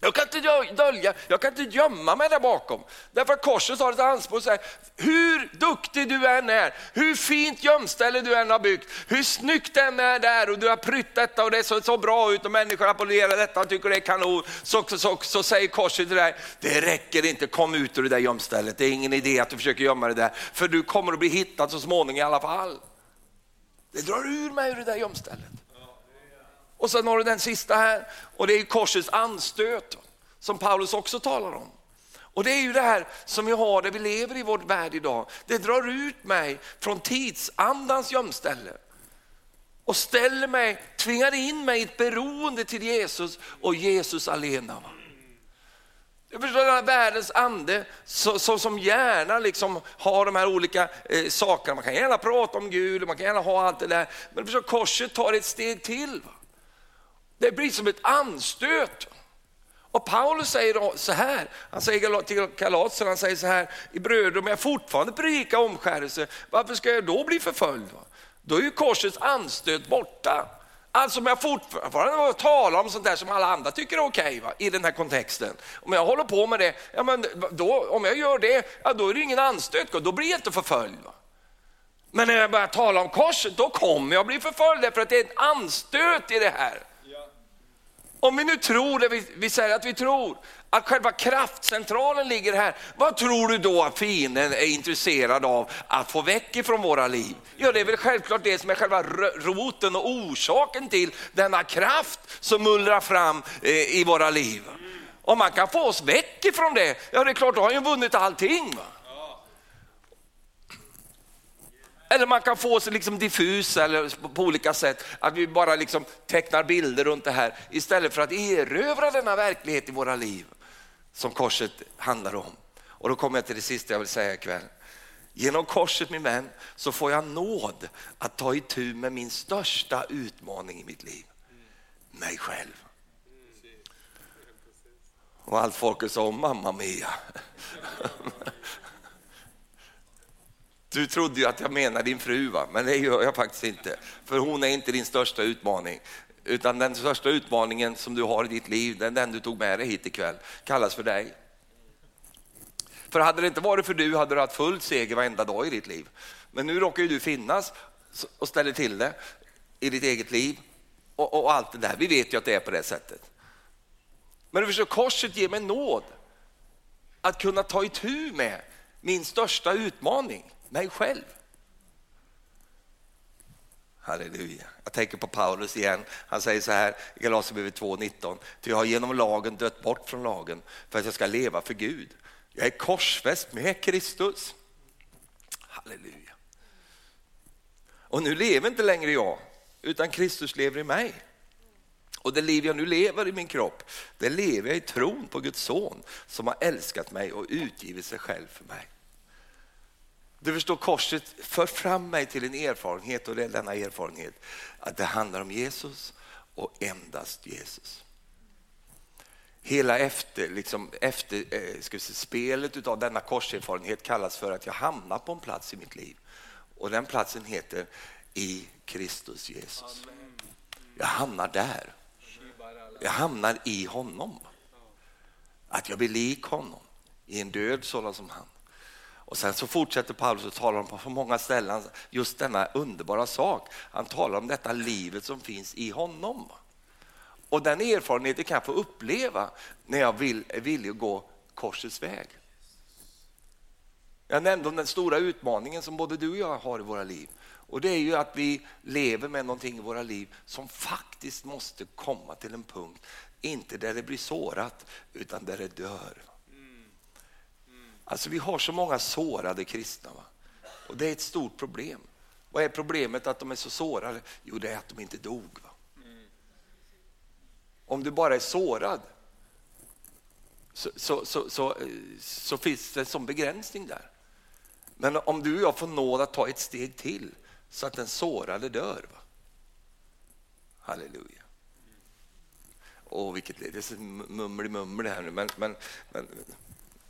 Jag kan inte dölja, jag kan inte gömma mig där bakom. Därför att korset har ett anspråk säga, hur duktig du än är, hur fint gömställe du än har byggt, hur snyggt det än är där och du har prytt detta och det ser så bra ut och människor applåderar detta och tycker det är kanon. Så, så, så, så säger korset till dig, det räcker inte, kom ut ur det där gömstället. Det är ingen idé att du försöker gömma det där, för du kommer att bli hittad så småningom i alla fall. Det drar ur mig ur det där gömstället. Och sen har du den sista här och det är korsets anstöt som Paulus också talar om. Och det är ju det här som vi har där vi lever i vår värld idag. Det drar ut mig från tidsandans gömställe och ställer mig, tvingar in mig i ett beroende till Jesus och Jesus alena. Jag förstår den här världens ande så, så, som gärna liksom har de här olika eh, sakerna. Man kan gärna prata om Gud och man kan gärna ha allt det där. Men förstår, korset tar ett steg till. Va? Det blir som ett anstöt. Och Paulus säger så här, han säger till Kalater, han säger så här, i bröder om jag fortfarande predikar omskärelse, varför ska jag då bli förföljd? Då är ju korsets anstöt borta. Alltså om jag fortfarande talar om sånt där som alla andra tycker är okej okay, i den här kontexten. Om jag håller på med det, ja, men då, om jag gör det, ja, då är det ingen anstöt, då blir jag inte förföljd. Va? Men när jag börjar tala om korset, då kommer jag bli förföljd därför att det är en anstöt i det här. Om vi nu tror det vi, vi säger att vi tror, att själva kraftcentralen ligger här, vad tror du då att fienden är intresserad av att få väck ifrån våra liv? Ja, det är väl självklart det som är själva roten och orsaken till denna kraft som mullrar fram eh, i våra liv. Om man kan få oss väck ifrån det, ja det är klart, då har ju vunnit allting. Va? Eller man kan få sig liksom diffus eller på olika sätt, att vi bara liksom tecknar bilder runt det här istället för att erövra denna verklighet i våra liv som korset handlar om. Och då kommer jag till det sista jag vill säga ikväll. Genom korset min vän så får jag nåd att ta itu med min största utmaning i mitt liv. Mig själv. Och allt folket sa, mamma mia. Du trodde ju att jag menade din fru, va? men det gör jag faktiskt inte. För hon är inte din största utmaning. Utan den största utmaningen som du har i ditt liv, den, den du tog med dig hit ikväll, kallas för dig. För hade det inte varit för du hade du haft full seger varenda dag i ditt liv. Men nu råkar ju du finnas och ställer till det i ditt eget liv och, och allt det där. Vi vet ju att det är på det sättet. Men du förstår, korset ger mig nåd att kunna ta itu med min största utmaning mig själv. Halleluja. Jag tänker på Paulus igen. Han säger så här i Galaterbrevet 2.19. Ty jag har genom lagen dött bort från lagen för att jag ska leva för Gud. Jag är korsfäst med Kristus. Halleluja. Och nu lever inte längre jag, utan Kristus lever i mig. Och det liv jag nu lever i min kropp, det lever jag i tron på Guds son som har älskat mig och utgivit sig själv för mig. Du förstår, korset för fram mig till en erfarenhet och det är denna erfarenhet att det handlar om Jesus och endast Jesus. Hela efter, liksom efter eh, ska säga, spelet av denna korserfarenhet kallas för att jag hamnar på en plats i mitt liv. Och den platsen heter i Kristus Jesus. Jag hamnar där. Jag hamnar i honom. Att jag blir lik honom i en död sådan som han. Och sen så fortsätter Paulus att tala om på så många ställen just denna underbara sak. Han talar om detta livet som finns i honom. Och den erfarenheten kan jag få uppleva när jag vill, är villig att gå korsets väg. Jag nämnde om den stora utmaningen som både du och jag har i våra liv. Och det är ju att vi lever med någonting i våra liv som faktiskt måste komma till en punkt, inte där det blir sårat, utan där det dör. Alltså vi har så många sårade kristna. Va? Och det är ett stort problem. Vad är problemet att de är så sårade? Jo, det är att de inte dog. Va? Om du bara är sårad så, så, så, så, så finns det en sån begränsning där. Men om du och jag får nåd att ta ett steg till så att den sårade dör. Va? Halleluja. Åh, vilket det är så mummel mummel här nu, men, men, men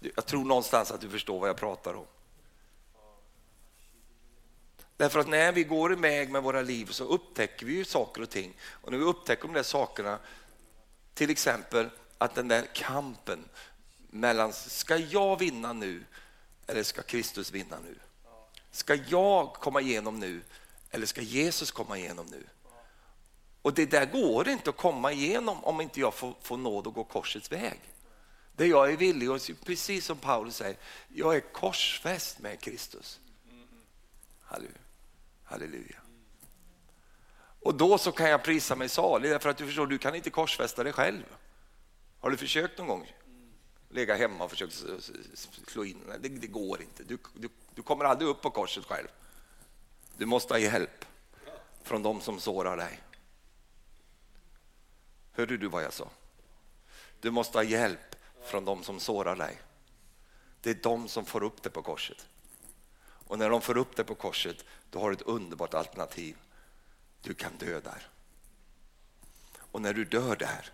jag tror någonstans att du förstår vad jag pratar om. Därför att när vi går iväg med våra liv så upptäcker vi ju saker och ting. Och när vi upptäcker de där sakerna, till exempel att den där kampen mellan, ska jag vinna nu eller ska Kristus vinna nu? Ska jag komma igenom nu eller ska Jesus komma igenom nu? Och det där går inte att komma igenom om inte jag får, får nåd att gå korsets väg. Det jag är villig, och precis som Paulus säger, jag är korsfäst med Kristus. Halleluja. Och då så kan jag prisa mig salig, därför att du förstår, du kan inte korsfästa dig själv. Har du försökt någon gång? Lägga hemma och försökt slå in? Nej, det, det går inte. Du, du, du kommer aldrig upp på korset själv. Du måste ha hjälp från de som sårar dig. Hörde du vad jag sa? Du måste ha hjälp från de som sårar dig. Det är de som får upp det på korset. Och när de får upp det på korset, då har du ett underbart alternativ. Du kan dö där. Och när du dör där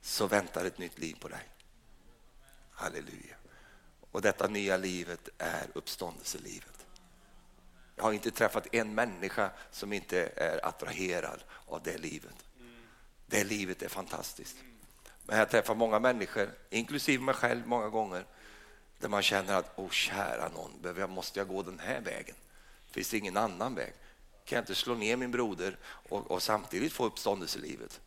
så väntar ett nytt liv på dig. Halleluja. Och detta nya livet är uppståndelselivet. Jag har inte träffat en människa som inte är attraherad av det livet. Det livet är fantastiskt. Men jag träffar många människor, inklusive mig själv många gånger, där man känner att, åh kära någon, måste jag gå den här vägen? Finns det ingen annan väg? Kan jag inte slå ner min broder och, och samtidigt få uppståndelselivet?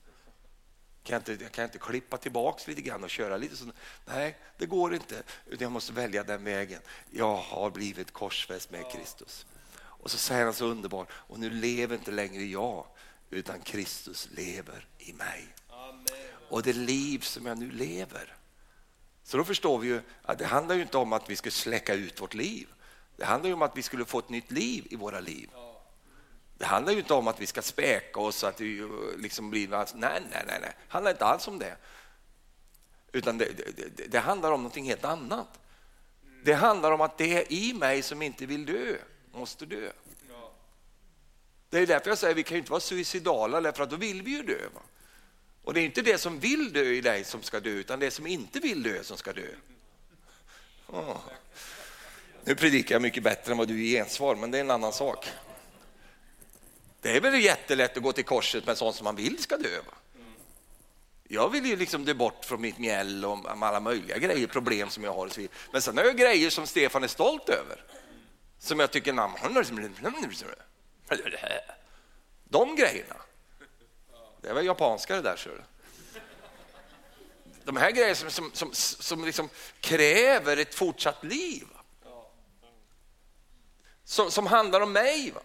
Kan jag, inte, kan jag inte klippa tillbaks lite grann och köra lite så? Nej, det går inte. Jag måste välja den vägen. Jag har blivit korsfäst med Kristus. Och så säger han så underbart, och nu lever inte längre jag, utan Kristus lever i mig. Och det liv som jag nu lever. Så då förstår vi ju att det handlar ju inte om att vi ska släcka ut vårt liv. Det handlar ju om att vi skulle få ett nytt liv i våra liv. Det handlar ju inte om att vi ska späka oss att det liksom blir nej, nej, nej, nej. Det handlar inte alls om det. Utan det, det, det handlar om någonting helt annat. Det handlar om att det i mig som inte vill dö måste dö. Det är därför jag säger att vi kan inte vara suicidala, därför att då vill vi ju dö. Va? Och det är inte det som vill dö i dig som ska dö, utan det som inte vill dö som ska dö. Oh. Nu predikar jag mycket bättre än vad du ger gensvar, men det är en annan sak. Det är väl jättelätt att gå till korset med sånt som man vill ska dö. Va? Jag vill ju liksom dö bort från mitt mjäll och alla möjliga grejer, problem som jag har. Men sen har jag grejer som Stefan är stolt över. Som jag tycker, de grejerna. Det var japanska det där. ser du. De här grejerna som, som, som, som liksom kräver ett fortsatt liv. Som, som handlar om mig. Va?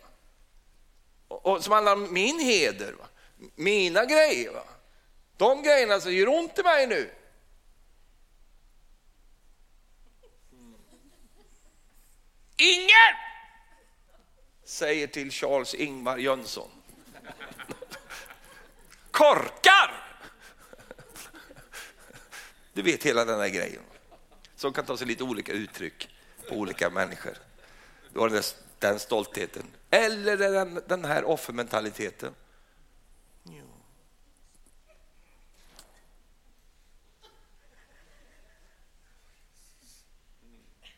Och, och som handlar om min heder. Va? Mina grejer. Va? De grejerna som gör ont i mig nu. Ingen säger till Charles Ingvar Jönsson. Korkar! Du vet hela den här grejen som kan ta sig lite olika uttryck på olika människor. Du har den stoltheten. Eller den, den här offermentaliteten.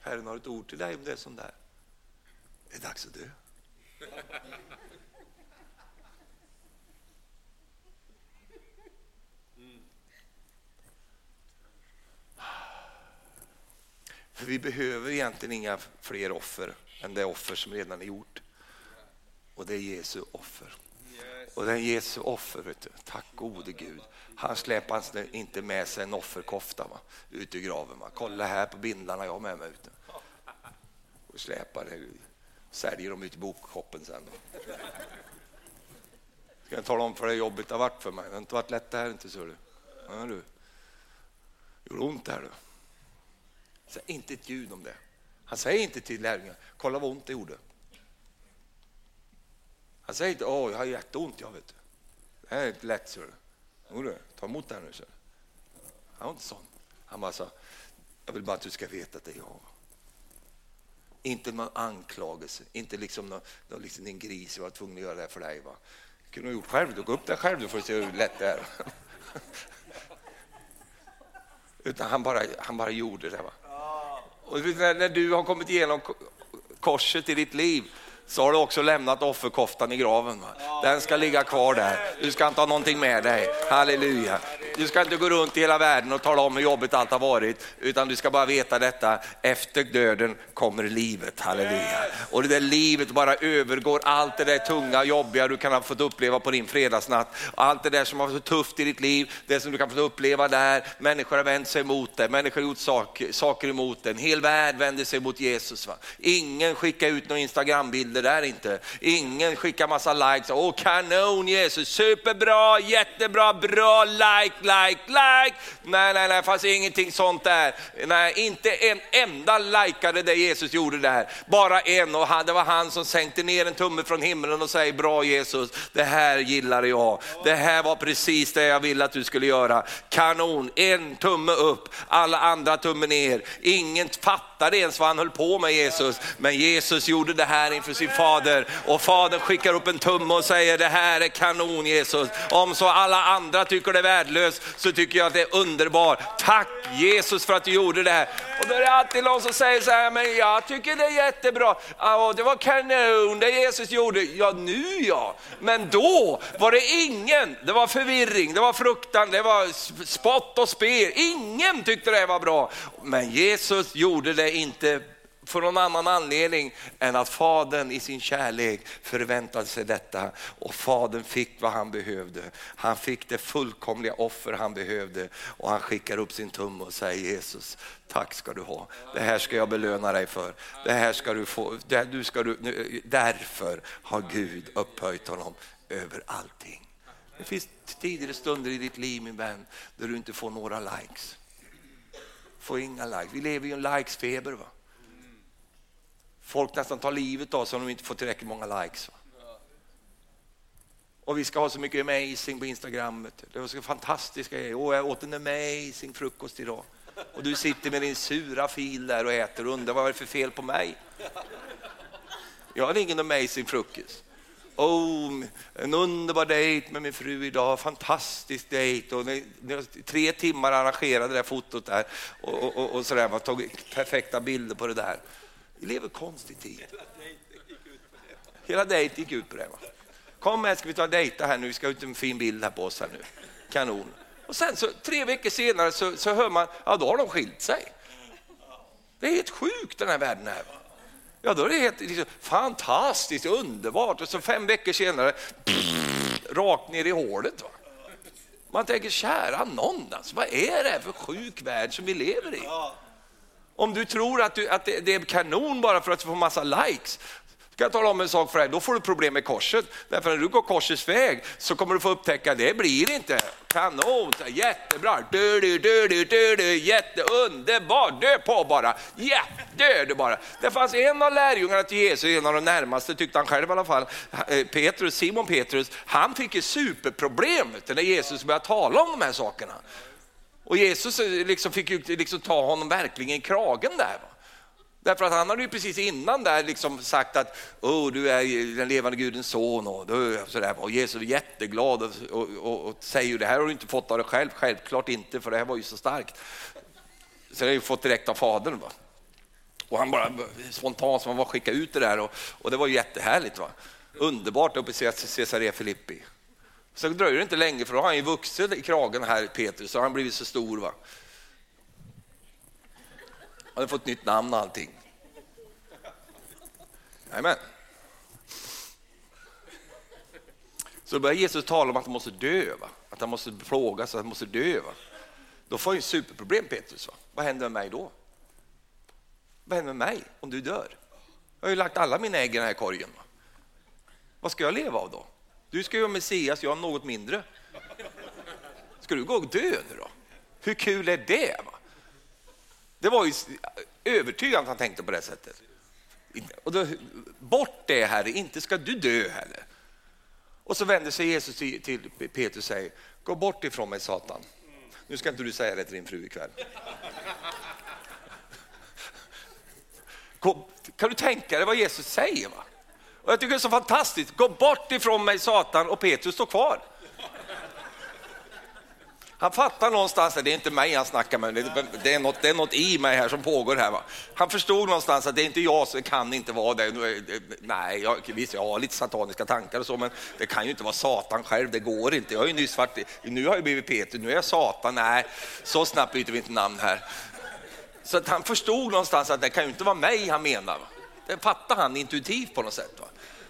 Herren har ett ord till dig om det är sånt där. Det är dags att dö. För vi behöver egentligen inga fler offer än det offer som redan är gjort. Och det är Jesu offer. Och den Jesu offer, vet du. tack gode Gud. Han släpar alltså inte med sig en offerkofta va? ut ur graven. Va? Kolla här på bindlarna jag har med mig. Ute. Och släpar det. Säljer dem ut i bokshoppen sen. Ska jag tala om för dig hur jobbigt det har varit för mig? Det har inte varit lätt det här inte, ser du. Ja, du. Det gjorde ont här du. Säg inte ett ljud om det. Han säger inte till lärjungarna, kolla vad ont det gjorde. Han säger inte, åh jag har jätteont jag vet du. Det här är inte lätt ser du. Ta emot det här nu ser Han var inte sån. Han bara sa, jag vill bara att du ska veta att det är jag. Inte någon anklagelse, inte liksom någon, någon liksom din gris, jag var tvungen att göra det här för dig. Va? kunde ha gjort själv, du gå upp där själv du får se hur lätt det är. Utan han bara, han bara gjorde det. Va? Och när du har kommit igenom korset i ditt liv så har du också lämnat offerkoftan i graven. Den ska ligga kvar där. Du ska inte ha någonting med dig. Halleluja. Du ska inte gå runt i hela världen och tala om hur jobbigt allt har varit, utan du ska bara veta detta, efter döden kommer livet, halleluja. Och det där livet bara övergår. Allt det där tunga, jobbiga du kan ha fått uppleva på din fredagsnatt. Allt det där som har varit så tufft i ditt liv, det som du kan få uppleva där, människor har vänt sig emot det, människor har gjort saker, saker emot det, en hel värld vänder sig mot Jesus. Va? Ingen skickar ut några Instagrambilder där inte, ingen skickar massa likes, åh kanon Jesus, superbra, jättebra, bra, like, like, like. Nej, nej, nej, det fanns ingenting sånt där. Nej, inte en enda likade det Jesus gjorde där. Bara en och det var han som sänkte ner en tumme från himlen och säger, bra Jesus, det här gillar jag. Det här var precis det jag ville att du skulle göra. Kanon, en tumme upp, alla andra tumme ner. Ingen fattade ens vad han höll på med Jesus, men Jesus gjorde det här inför sin fader och fadern skickar upp en tumme och säger, det här är kanon Jesus. Om så alla andra tycker det är värdelöst så tycker jag att det är underbart. Tack Jesus för att du gjorde det här. Och då är det alltid någon som säger så här, men jag tycker det är jättebra. Ja, det var kanon det Jesus gjorde. Ja nu ja, men då var det ingen. Det var förvirring, det var fruktan, det var spott och spe. Ingen tyckte det var bra. Men Jesus gjorde det inte för någon annan anledning än att fadern i sin kärlek förväntade sig detta och fadern fick vad han behövde. Han fick det fullkomliga offer han behövde och han skickar upp sin tumme och säger Jesus, tack ska du ha. Det här ska jag belöna dig för. Det här ska du få. Det, du ska du, därför har Gud upphöjt honom över allting. Det finns tidigare stunder i ditt liv min vän där du inte får några likes. Får inga likes. Vi lever i en likesfeber. Va? Folk nästan tar livet av sig om de inte får tillräckligt många likes. Och vi ska ha så mycket amazing på Instagram. Det var så fantastiska grejer. Åh, jag åt en amazing frukost idag. Och du sitter med din sura fil där och äter och undrar vad är det för fel på mig? Jag hade ingen amazing frukost. Oh, en underbar dejt med min fru idag, fantastisk dejt. Och tre timmar arrangerade det där fotot där och, och, och, och sådär, man tog perfekta bilder på det där. Vi lever konstig tid. Hela dejt gick ut på det. Va? Kom med, ska vi ta och dejta här nu, vi ska ut en fin bild här på oss här nu. Kanon. Och sen så tre veckor senare så, så hör man, ja då har de skilt sig. Det är helt sjukt den här världen här. Va? Ja då är det helt liksom, fantastiskt, underbart och så fem veckor senare, pff, rakt ner i hålet. Va? Man tänker, kära någon, alltså, vad är det här för sjuk värld som vi lever i? Om du tror att, du, att det, det, är kanon bara för att få massa likes, ska jag tala om en sak för dig, då får du problem med korset. Därför när du går korsets väg så kommer du få upptäcka, det blir inte kanon, jättebra, du, dö, du, du, du, du, jätteunderbar, dö på bara, ja, dö du bara. Det fanns en av lärjungarna till Jesus, en av de närmaste tyckte han själv i alla fall, eh, Petrus, Simon Petrus, han fick ju superproblem när Jesus började tala om de här sakerna. Och Jesus eh, liksom fick ju liksom ta honom verkligen i kragen där. Därför att han hade ju precis innan där liksom sagt att oh, du är den levande Gudens son och, du, sådär. och Jesus är jätteglad och, och, och, och säger det här har du inte fått av dig själv, självklart inte för det här var ju så starkt. Så det har ju fått direkt av Fadern. Va? Och han bara spontant som han var skickade ut det där och, och det var ju jättehärligt. Va? Underbart uppe i Caesarea Filippi. Så dröjer det inte länge för då har han ju vuxit i kragen här, Petrus, så har han blivit så stor. Va? Han har fått nytt namn och allting. Amen. Så börjar Jesus tala om att han måste dö, va? att han måste plågas, att han måste dö. Va? Då får han ju superproblem Petrus. Va? Vad händer med mig då? Vad händer med mig om du dör? Jag har ju lagt alla mina ägg i den här korgen. Va? Vad ska jag leva av då? Du ska ju vara Messias, jag har något mindre. Ska du gå och dö nu då? Hur kul är det? Va? Det var ju övertygande att han tänkte på det sättet. Och då, bort det Herre, inte ska du dö heller. Och så vänder sig Jesus till, till Petrus och säger, gå bort ifrån mig Satan. Nu ska inte du säga det till din fru ikväll. Kan du tänka dig vad Jesus säger? Va? Och jag tycker det är så fantastiskt. Gå bort ifrån mig Satan och Petrus står kvar. Han fattar någonstans, att det är inte mig han snackar med, det är något, det är något i mig här som pågår här. Va? Han förstod någonstans att det är inte jag, så det kan inte vara det. Nej, jag, visst jag har lite sataniska tankar och så, men det kan ju inte vara Satan själv, det går inte. Jag har ju nyss varit, nu har jag blivit Peter, nu är jag Satan. Nej, så snabbt byter vi inte namn här. Så att han förstod någonstans att det kan ju inte vara mig han menar. Det fattar han intuitivt på något sätt. Va?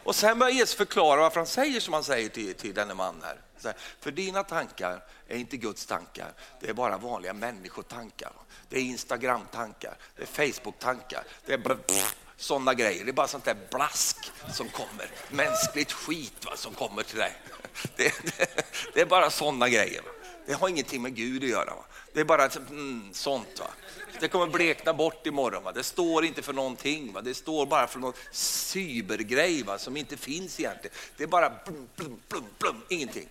Och sen börjar Jesus förklara varför han säger som han säger till, till denne man här. Här, för dina tankar är inte Guds tankar, det är bara vanliga människotankar. Det är Instagram-tankar, det är Facebook-tankar, det är sådana grejer. Det är bara sånt där blask som kommer, mänskligt skit va, som kommer till dig. Det, det, det är bara sådana grejer. Va. Det har ingenting med Gud att göra. Va. Det är bara mm, sånt. Va. Det kommer blekna bort imorgon. Va. Det står inte för någonting. Va. Det står bara för någon cybergrej va, som inte finns egentligen. Det är bara blum, blum, blum, blum, ingenting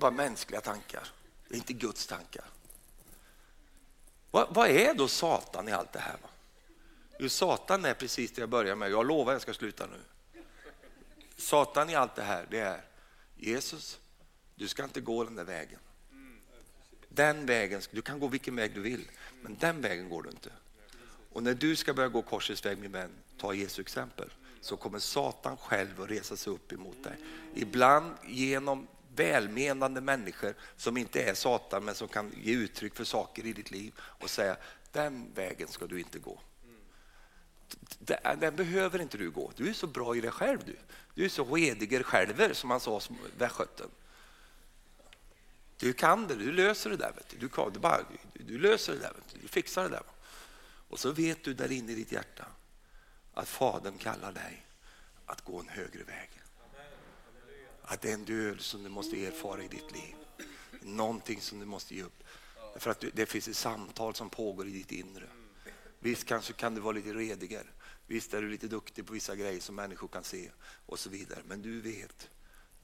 bara mänskliga tankar, det är inte Guds tankar. Vad, vad är då Satan i allt det här? Va? Jo, Satan är precis det jag börjar med, jag lovar jag ska sluta nu. Satan i allt det här, det är Jesus, du ska inte gå den där vägen. Den vägen, du kan gå vilken väg du vill, men den vägen går du inte. Och när du ska börja gå korsets väg min vän, ta Jesu exempel, så kommer Satan själv att resa sig upp emot dig. Ibland genom välmenande människor som inte är Satan men som kan ge uttryck för saker i ditt liv och säga den vägen ska du inte gå. Den behöver inte du gå. Du är så bra i dig själv du. Du är så rediger själver som man sa som västgöten. Du kan det, du löser det där. Vet du. Du, kan, du, bara, du löser det där, vet du. du fixar det där. Och så vet du där inne i ditt hjärta att Fadern kallar dig att gå en högre väg att det är en död som du måste erfara i ditt liv. Någonting som du måste ge upp. För att det finns ett samtal som pågår i ditt inre. Visst kanske kan du vara lite redigare. Visst är du lite duktig på vissa grejer som människor kan se och så vidare. Men du vet,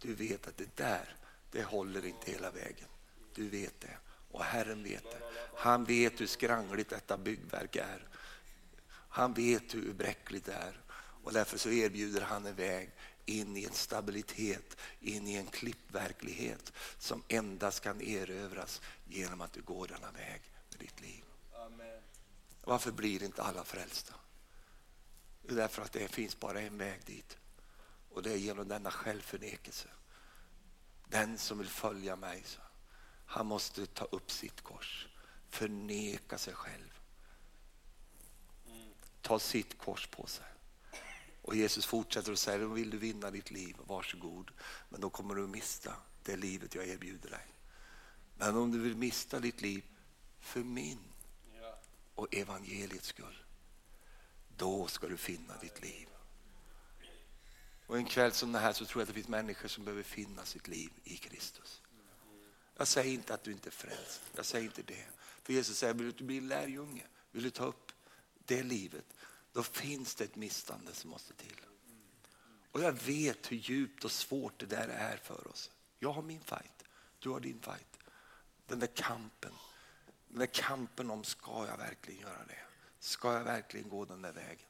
du vet att det där, det håller inte hela vägen. Du vet det och Herren vet det. Han vet hur skrangligt detta byggverk är. Han vet hur bräckligt det är och därför så erbjuder han en väg in i en stabilitet, in i en klippverklighet som endast kan erövras genom att du går denna väg med ditt liv. Amen. Varför blir inte alla frälsta? Det är därför att det finns bara en väg dit och det är genom denna självförnekelse. Den som vill följa mig, så, han måste ta upp sitt kors, förneka sig själv, ta sitt kors på sig. Och Jesus fortsätter och säger, vill du vinna ditt liv, varsågod. Men då kommer du att mista det livet jag erbjuder dig. Men om du vill mista ditt liv för min och evangeliets skull, då ska du finna ditt liv. Och en kväll som den här så tror jag att det finns människor som behöver finna sitt liv i Kristus. Jag säger inte att du inte är frälst, jag säger inte det. För Jesus säger, vill du bli lärjunge, vill du ta upp det livet, då finns det ett mistande som måste till. Och jag vet hur djupt och svårt det där är för oss. Jag har min fight, du har din fight. Den där kampen, den där kampen om ska jag verkligen göra det? Ska jag verkligen gå den där vägen?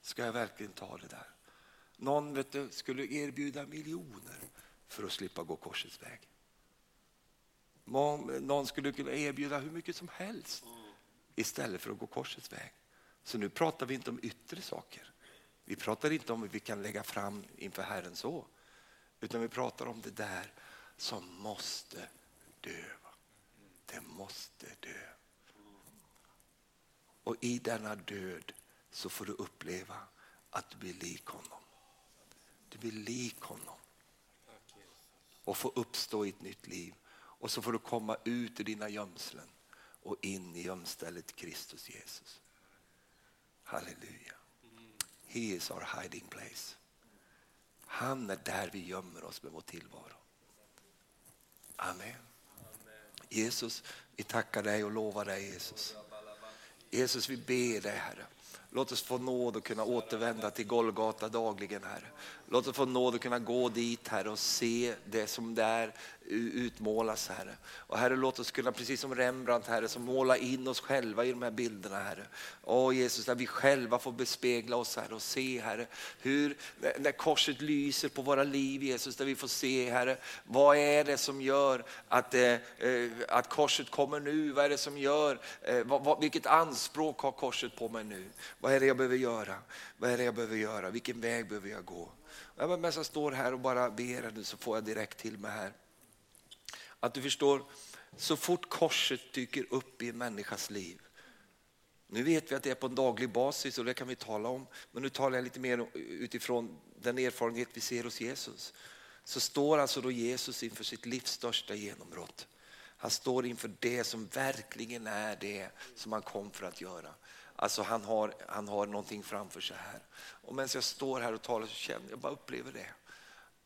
Ska jag verkligen ta det där? Någon vet du, skulle erbjuda miljoner för att slippa gå korsets väg. Någon skulle kunna erbjuda hur mycket som helst istället för att gå korsets väg. Så nu pratar vi inte om yttre saker. Vi pratar inte om hur vi kan lägga fram inför Herren så. Utan vi pratar om det där som måste dö. Det måste dö. Och i denna död så får du uppleva att du blir lik honom. Du blir lik honom. och få uppstå i ett nytt liv. Och så får du komma ut ur dina gömslen och in i gömstället Kristus Jesus. Halleluja. He is our hiding place. Han är där vi gömmer oss med vår tillvaro. Amen. Jesus, vi tackar dig och lovar dig Jesus. Jesus, vi ber dig Herre. Låt oss få nåd att kunna återvända till Golgata dagligen Herre. Låt oss få nåd att kunna gå dit Herre och se det som där utmålas Herre. Och Herre låt oss kunna precis som Rembrandt Herre som måla in oss själva i de här bilderna Herre. Åh Jesus där vi själva får bespegla oss Herre och se Herre hur när korset lyser på våra liv Jesus där vi får se Herre vad är det som gör att, eh, eh att korset kommer nu? Vad är det som gör, eh, vad, vad, vilket anspråk har korset på mig nu? Vad är det jag behöver göra? Vad är det jag behöver göra? Vilken väg behöver jag gå? Medan jag står här och bara ber nu så får jag direkt till mig här. Att du förstår, så fort korset dyker upp i en människas liv. Nu vet vi att det är på en daglig basis och det kan vi tala om. Men nu talar jag lite mer utifrån den erfarenhet vi ser hos Jesus. Så står alltså då Jesus inför sitt livs största genombrott. Han står inför det som verkligen är det som han kom för att göra. Alltså han har, han har någonting framför sig här. Och medan jag står här och talar så känner jag bara upplever det.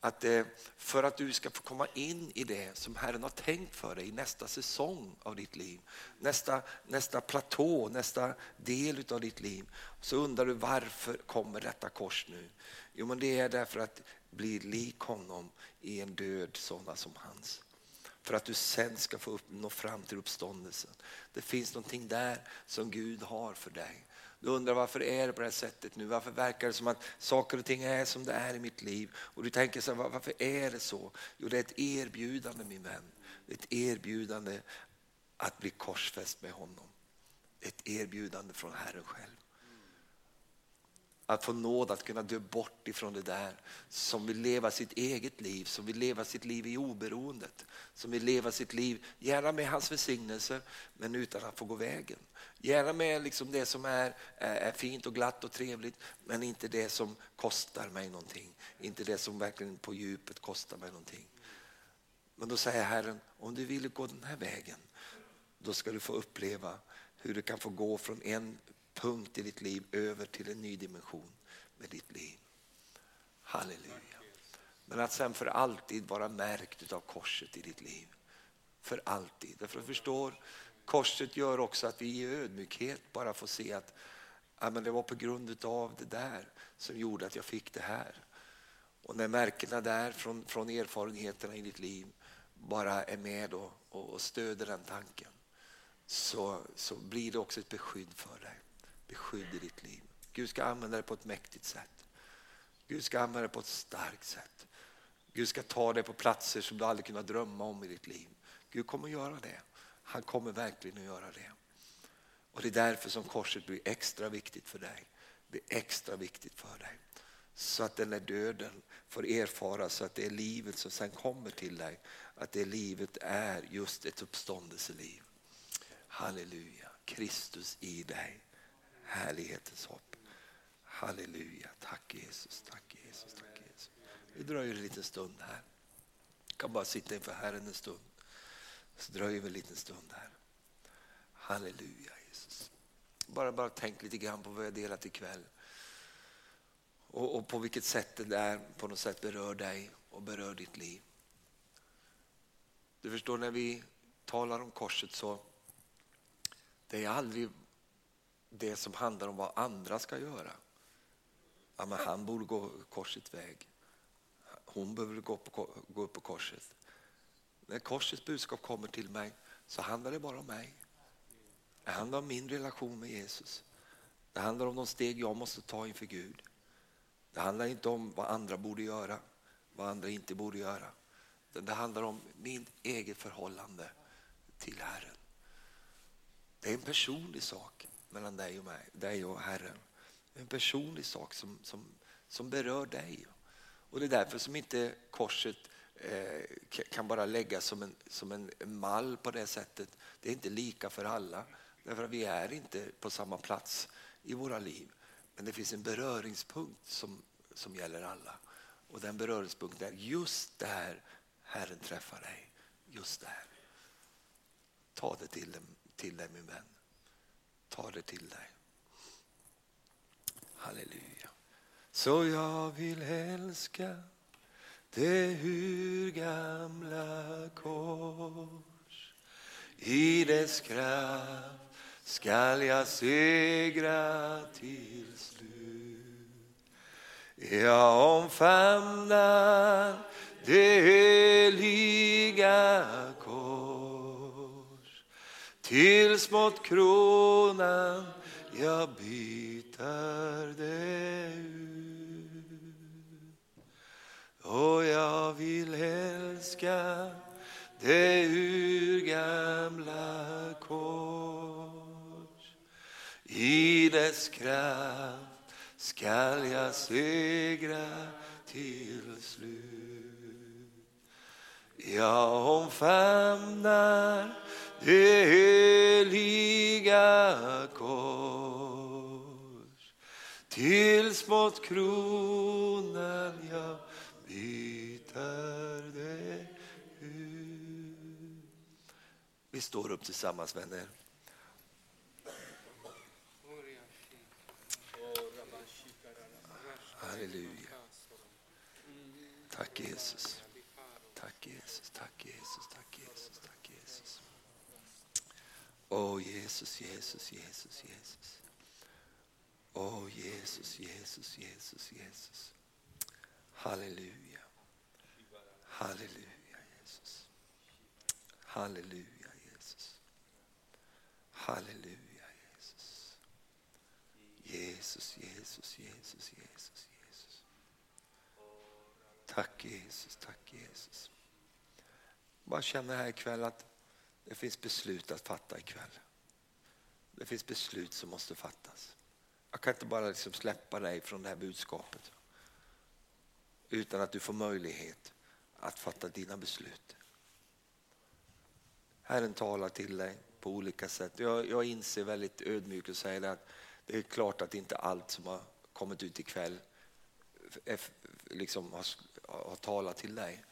Att eh, för att du ska få komma in i det som Herren har tänkt för dig i nästa säsong av ditt liv, nästa, nästa platå, nästa del av ditt liv, så undrar du varför kommer detta kors nu? Jo men det är därför att bli lik honom i en död sådana som hans för att du sen ska få upp, nå fram till uppståndelsen. Det finns någonting där som Gud har för dig. Du undrar varför är det på det här sättet nu? Varför verkar det som att saker och ting är som det är i mitt liv? Och du tänker så här, varför är det så? Jo, det är ett erbjudande min vän. Ett erbjudande att bli korsfäst med honom. Ett erbjudande från Herren själv. Att få nåd att kunna dö bort ifrån det där som vill leva sitt eget liv, som vill leva sitt liv i oberoendet. Som vill leva sitt liv, gärna med hans välsignelse, men utan att få gå vägen. Gärna med liksom det som är, är fint och glatt och trevligt, men inte det som kostar mig någonting. Inte det som verkligen på djupet kostar mig någonting. Men då säger Herren, om du vill gå den här vägen, då ska du få uppleva hur du kan få gå från en punkt i ditt liv över till en ny dimension med ditt liv. Halleluja. Men att sen för alltid vara märkt av korset i ditt liv. För alltid. Därför förstår, korset gör också att vi i ödmjukhet bara får se att ja, men det var på grund av det där som gjorde att jag fick det här. Och när märkena där från, från erfarenheterna i ditt liv bara är med och, och, och stöder den tanken så, så blir det också ett beskydd för dig beskydd i ditt liv. Gud ska använda det på ett mäktigt sätt. Gud ska använda det på ett starkt sätt. Gud ska ta dig på platser som du aldrig kunnat drömma om i ditt liv. Gud kommer att göra det. Han kommer verkligen att göra det. Och Det är därför som korset blir extra viktigt för dig. Det blir extra viktigt för dig. Så att den där döden får erfara så att det är livet som sen kommer till dig. Att det livet är just ett uppståndelseliv. Halleluja, Kristus i dig härlighetens hopp. Halleluja, tack Jesus, tack Jesus, tack Jesus. Vi dröjer en liten stund här. Jag kan bara sitta inför Herren en stund. Så dröjer vi en liten stund här. Halleluja Jesus. Bara, bara tänk lite grann på vad jag delat ikväll. Och, och på vilket sätt det där på något sätt berör dig och berör ditt liv. Du förstår när vi talar om korset så det är aldrig det som handlar om vad andra ska göra. Ja, men han borde gå korsets väg. Hon behöver gå, på, gå upp på korset. När korsets budskap kommer till mig så handlar det bara om mig. Det handlar om min relation med Jesus. Det handlar om de steg jag måste ta inför Gud. Det handlar inte om vad andra borde göra, vad andra inte borde göra. Det handlar om min eget förhållande till Herren. Det är en personlig sak mellan dig och mig, dig och Herren. En personlig sak som, som, som berör dig. Och det är därför som inte korset eh, kan bara läggas som en, som en mall på det sättet. Det är inte lika för alla. Därför att vi är inte på samma plats i våra liv. Men det finns en beröringspunkt som, som gäller alla. Och den beröringspunkten är just där Herren träffar dig just där. Ta det till, till dig min vän. Ta det till dig. Halleluja. Så jag vill älska det urgamla kors. I dess kraft skall jag segra till slut. Jag omfamnar det heliga kors tills mot kronan jag byter det ut. Och jag vill älska det urgamla kors. I dess kraft skall jag segra till slut. Jag omfamnar det heliga kors tills mot kronan jag byter det ut. Vi står upp tillsammans vänner. Halleluja. Tack Jesus. Tack Jesus, tack Jesus, tack Jesus, tack Jesus. Åh Jesus, Jesus, Jesus, Jesus. Åh Jesus, Jesus, Jesus, Jesus. Halleluja. Halleluja Jesus. Halleluja Jesus. Halleluja Jesus. Jesus, Jesus, Jesus, Jesus, Jesus. Tack Jesus, tack Jesus. Bara känna här ikväll att det finns beslut att fatta ikväll. Det finns beslut som måste fattas. Jag kan inte bara liksom släppa dig från det här budskapet utan att du får möjlighet att fatta dina beslut. Herren talar till dig på olika sätt. Jag, jag inser väldigt ödmjukt och säger att det är klart att inte allt som har kommit ut ikväll är, liksom har, har talat till dig.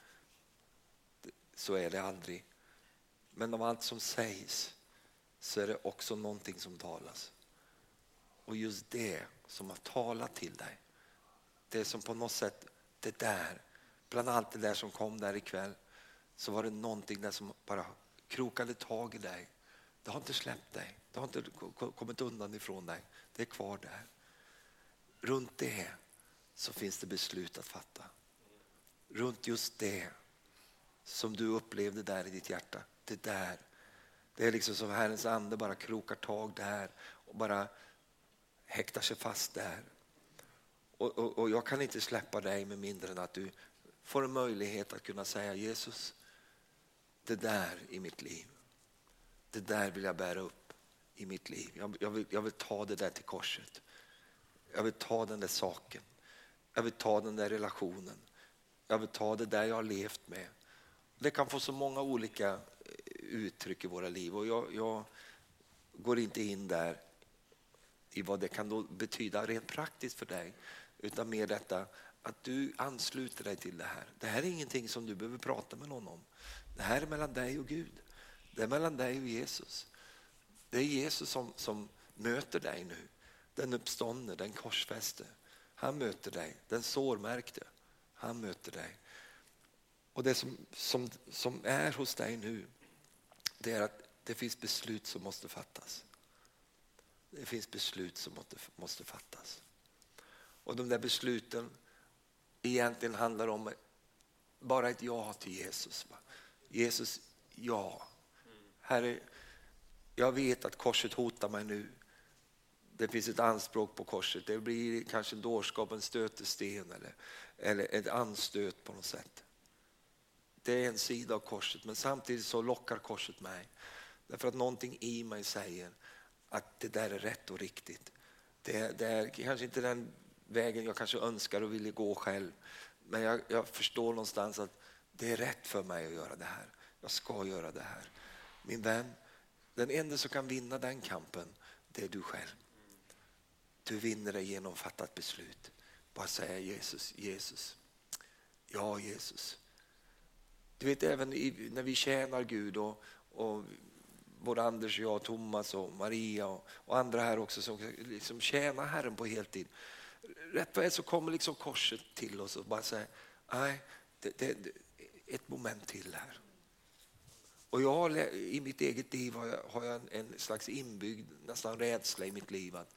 Så är det aldrig. Men av allt som sägs så är det också någonting som talas. Och just det som har talat till dig, det som på något sätt, det där, bland allt det där som kom där ikväll, så var det någonting där som bara krokade tag i dig. Det har inte släppt dig, det har inte kommit undan ifrån dig, det är kvar där. Runt det så finns det beslut att fatta. Runt just det som du upplevde där i ditt hjärta, det där. Det är liksom som Herrens ande bara krokar tag där och bara häktar sig fast där. Och, och, och, jag kan inte släppa dig med mindre än att du får en möjlighet att kunna säga Jesus, det där i mitt liv, det där vill jag bära upp i mitt liv. Jag, jag, vill, jag vill ta det där till korset. Jag vill ta den där saken. Jag vill ta den där relationen. Jag vill ta det där jag har levt med. Det kan få så många olika uttryck i våra liv och jag, jag går inte in där i vad det kan då betyda rent praktiskt för dig utan mer detta att du ansluter dig till det här. Det här är ingenting som du behöver prata med någon om. Det här är mellan dig och Gud. Det är mellan dig och Jesus. Det är Jesus som, som möter dig nu. Den uppståndne, den korsfäste. Han möter dig. Den sårmärkte. Han möter dig. Och det som, som, som är hos dig nu, det är att det finns beslut som måste fattas. Det finns beslut som måste, måste fattas. Och de där besluten egentligen handlar om bara ett ja till Jesus. Jesus, ja. Herre, jag vet att korset hotar mig nu. Det finns ett anspråk på korset. Det blir kanske dårskap, en stötesten eller, eller ett anstöt på något sätt. Det är en sida av korset, men samtidigt så lockar korset mig. Därför att någonting i mig säger att det där är rätt och riktigt. Det, det är kanske inte den vägen jag kanske önskar och ville gå själv. Men jag, jag, förstår någonstans att det är rätt för mig att göra det här. Jag ska göra det här. Min vän, den enda som kan vinna den kampen, det är du själv. Du vinner det genom att fatta ett beslut. Bara säga Jesus, Jesus. Ja Jesus. Du vet även i, när vi tjänar Gud och, och både Anders och jag, Thomas och Maria och, och andra här också som liksom tjänar Herren på heltid. Rätt vad är så kommer liksom korset till oss och bara säger, nej, det, det, det, ett moment till här. Och jag har, I mitt eget liv har jag, har jag en, en, slags inbyggd nästan rädsla i mitt liv. att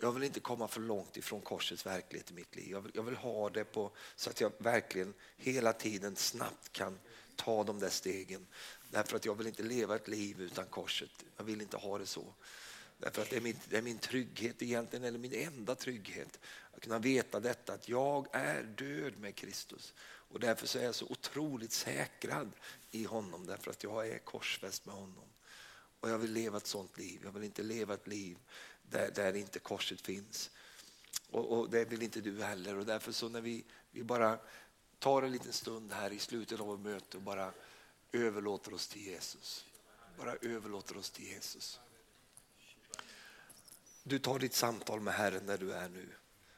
Jag vill inte komma för långt ifrån korsets verklighet i mitt liv. Jag vill, jag vill ha det på, så att jag verkligen hela tiden snabbt kan ta de där stegen. Därför att jag vill inte leva ett liv utan korset. Jag vill inte ha det så. Därför att det är, min, det är min trygghet egentligen, eller min enda trygghet. Att kunna veta detta, att jag är död med Kristus. Och därför så är jag så otroligt säkrad i honom, därför att jag är korsfäst med honom. Och jag vill leva ett sånt liv. Jag vill inte leva ett liv där, där inte korset finns. Och, och, det vill inte du heller. Och därför så när vi, vi bara tar en liten stund här i slutet av vårt möte och bara överlåter oss till Jesus. Bara överlåter oss till Jesus. Du tar ditt samtal med Herren där du är nu.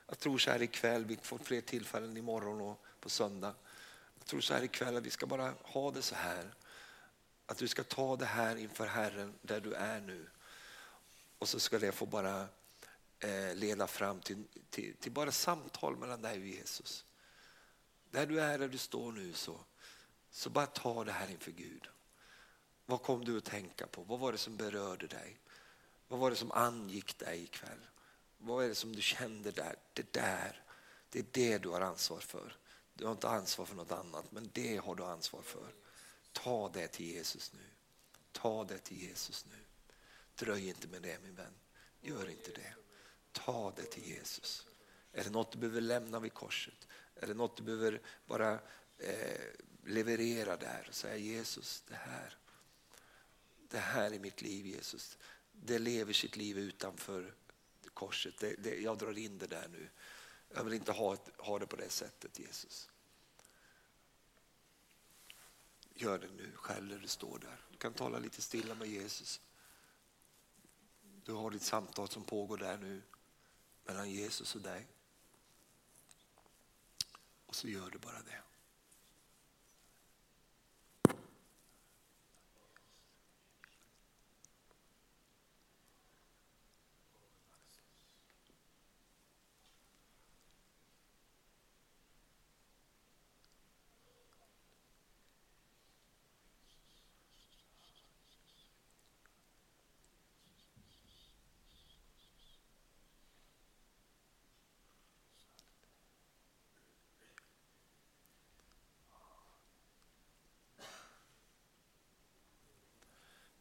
Jag tror så här ikväll, vi får fler tillfällen imorgon och på söndag. Jag tror så här ikväll att vi ska bara ha det så här. Att du ska ta det här inför Herren där du är nu. Och så ska det få bara eh, leda fram till, till, till, bara samtal mellan dig och Jesus. Där du är, där du står nu så, så bara ta det här inför Gud. Vad kom du att tänka på? Vad var det som berörde dig? Vad var det som angick dig ikväll? Vad är det som du kände där? Det där, det är det du har ansvar för. Du har inte ansvar för något annat, men det har du ansvar för. Ta det till Jesus nu. Ta det till Jesus nu. Dröj inte med det min vän. Gör inte det. Ta det till Jesus. Är det något du behöver lämna vid korset? Är det något du behöver bara eh, leverera där och säga Jesus, det här, det här är mitt liv Jesus. Det lever sitt liv utanför korset. Det, det, jag drar in det där nu. Jag vill inte ha, ha det på det sättet Jesus. Gör det nu själv när du står där. Du kan tala lite stilla med Jesus. Du har ditt samtal som pågår där nu mellan Jesus och dig. Så gör du bara det.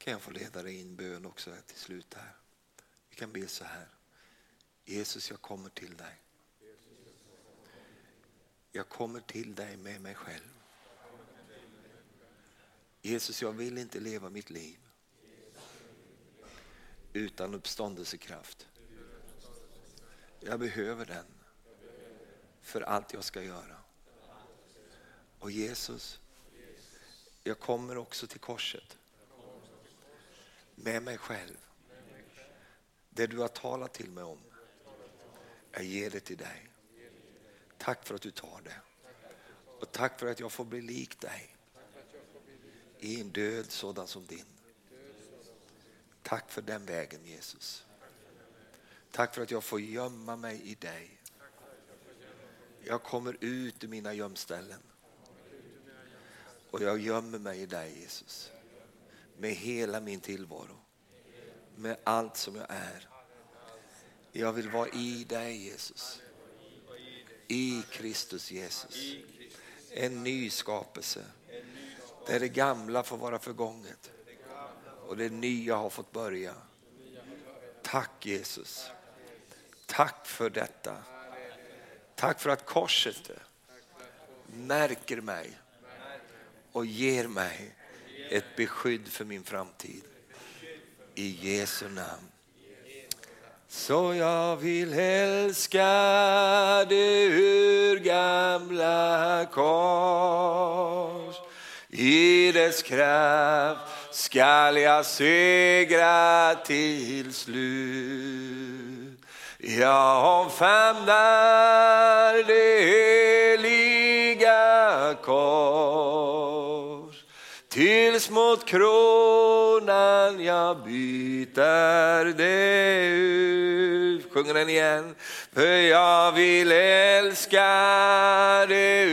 Kan jag få leda dig in bön också till slut här. Vi kan be så här. Jesus, jag kommer till dig. Jag kommer till dig med mig själv. Jesus, jag vill inte leva mitt liv utan uppståndelsekraft. Jag behöver den för allt jag ska göra. Och Jesus, jag kommer också till korset med mig själv. Det du har talat till mig om, jag ger det till dig. Tack för att du tar det. Och tack för att jag får bli lik dig i en död sådan som din. Tack för den vägen Jesus. Tack för att jag får gömma mig i dig. Jag kommer ut ur mina gömställen. Och jag gömmer mig i dig Jesus med hela min tillvaro. Med allt som jag är. Jag vill vara i dig Jesus. I Kristus Jesus. En ny skapelse. Där det gamla får vara förgånget och det nya har fått börja. Tack Jesus. Tack för detta. Tack för att korset märker mig och ger mig ett beskydd för min framtid. I Jesu namn. Så jag vill älska det urgamla kors. I dess kraft skall jag segra till slut. Jag omfamnar det heliga kors tills mot kronan jag byter det ut. Sjunger den igen. För jag vill älska det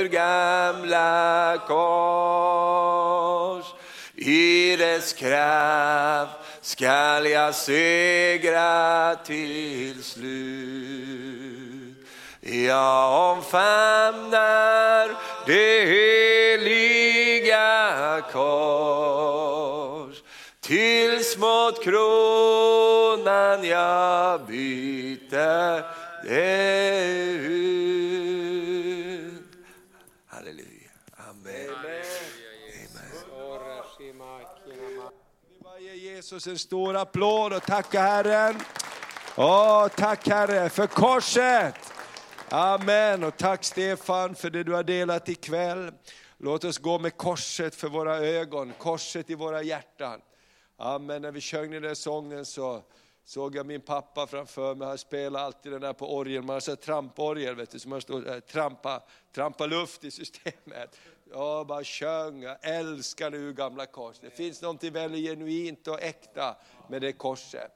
urgamla kors. I dess kraft skall jag segra till slut. Jag omfamnar det heliga kors tills mot kronan jag byter det ut. Halleluja. Amen. Amen. Vi ger Jesus en stor applåd och tacka Herren. Åh, tack Herre för korset. Amen. Och tack Stefan för det du har delat ikväll. Låt oss gå med korset för våra ögon, korset i våra hjärtan. Amen. När vi sjöng den där sången så såg jag min pappa framför mig, han spelade alltid den där på orgeln, man har så tramporgel, vet du, så man stod där, eh, trampa, trampa luft i systemet. Jag bara sjöng, jag älskar det gamla kors. Det finns något väldigt genuint och äkta med det korset.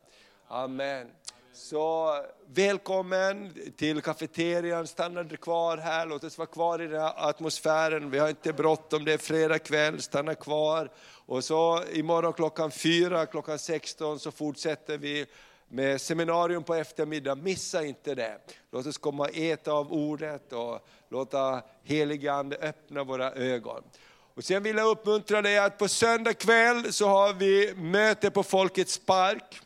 Amen. Så välkommen till kafeterian, stanna kvar här, låt oss vara kvar i den här atmosfären. Vi har inte bråttom, det är fredag kväll, stanna kvar. Och så imorgon klockan fyra, klockan 16 så fortsätter vi med seminarium på eftermiddag, missa inte det. Låt oss komma och äta av ordet och låta helige Ande öppna våra ögon. Och sen vill jag uppmuntra dig att på söndag kväll så har vi möte på Folkets park.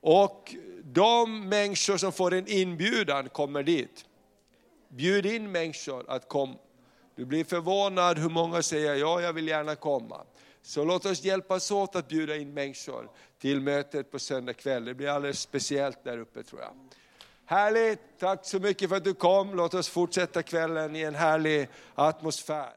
Och de människor som får en inbjudan kommer dit. Bjud in människor att komma. Du blir förvånad hur många säger ja, jag vill gärna komma. Så låt oss hjälpas åt att bjuda in människor till mötet på söndag kväll. Det blir alldeles speciellt där uppe tror jag. Härligt, tack så mycket för att du kom. Låt oss fortsätta kvällen i en härlig atmosfär.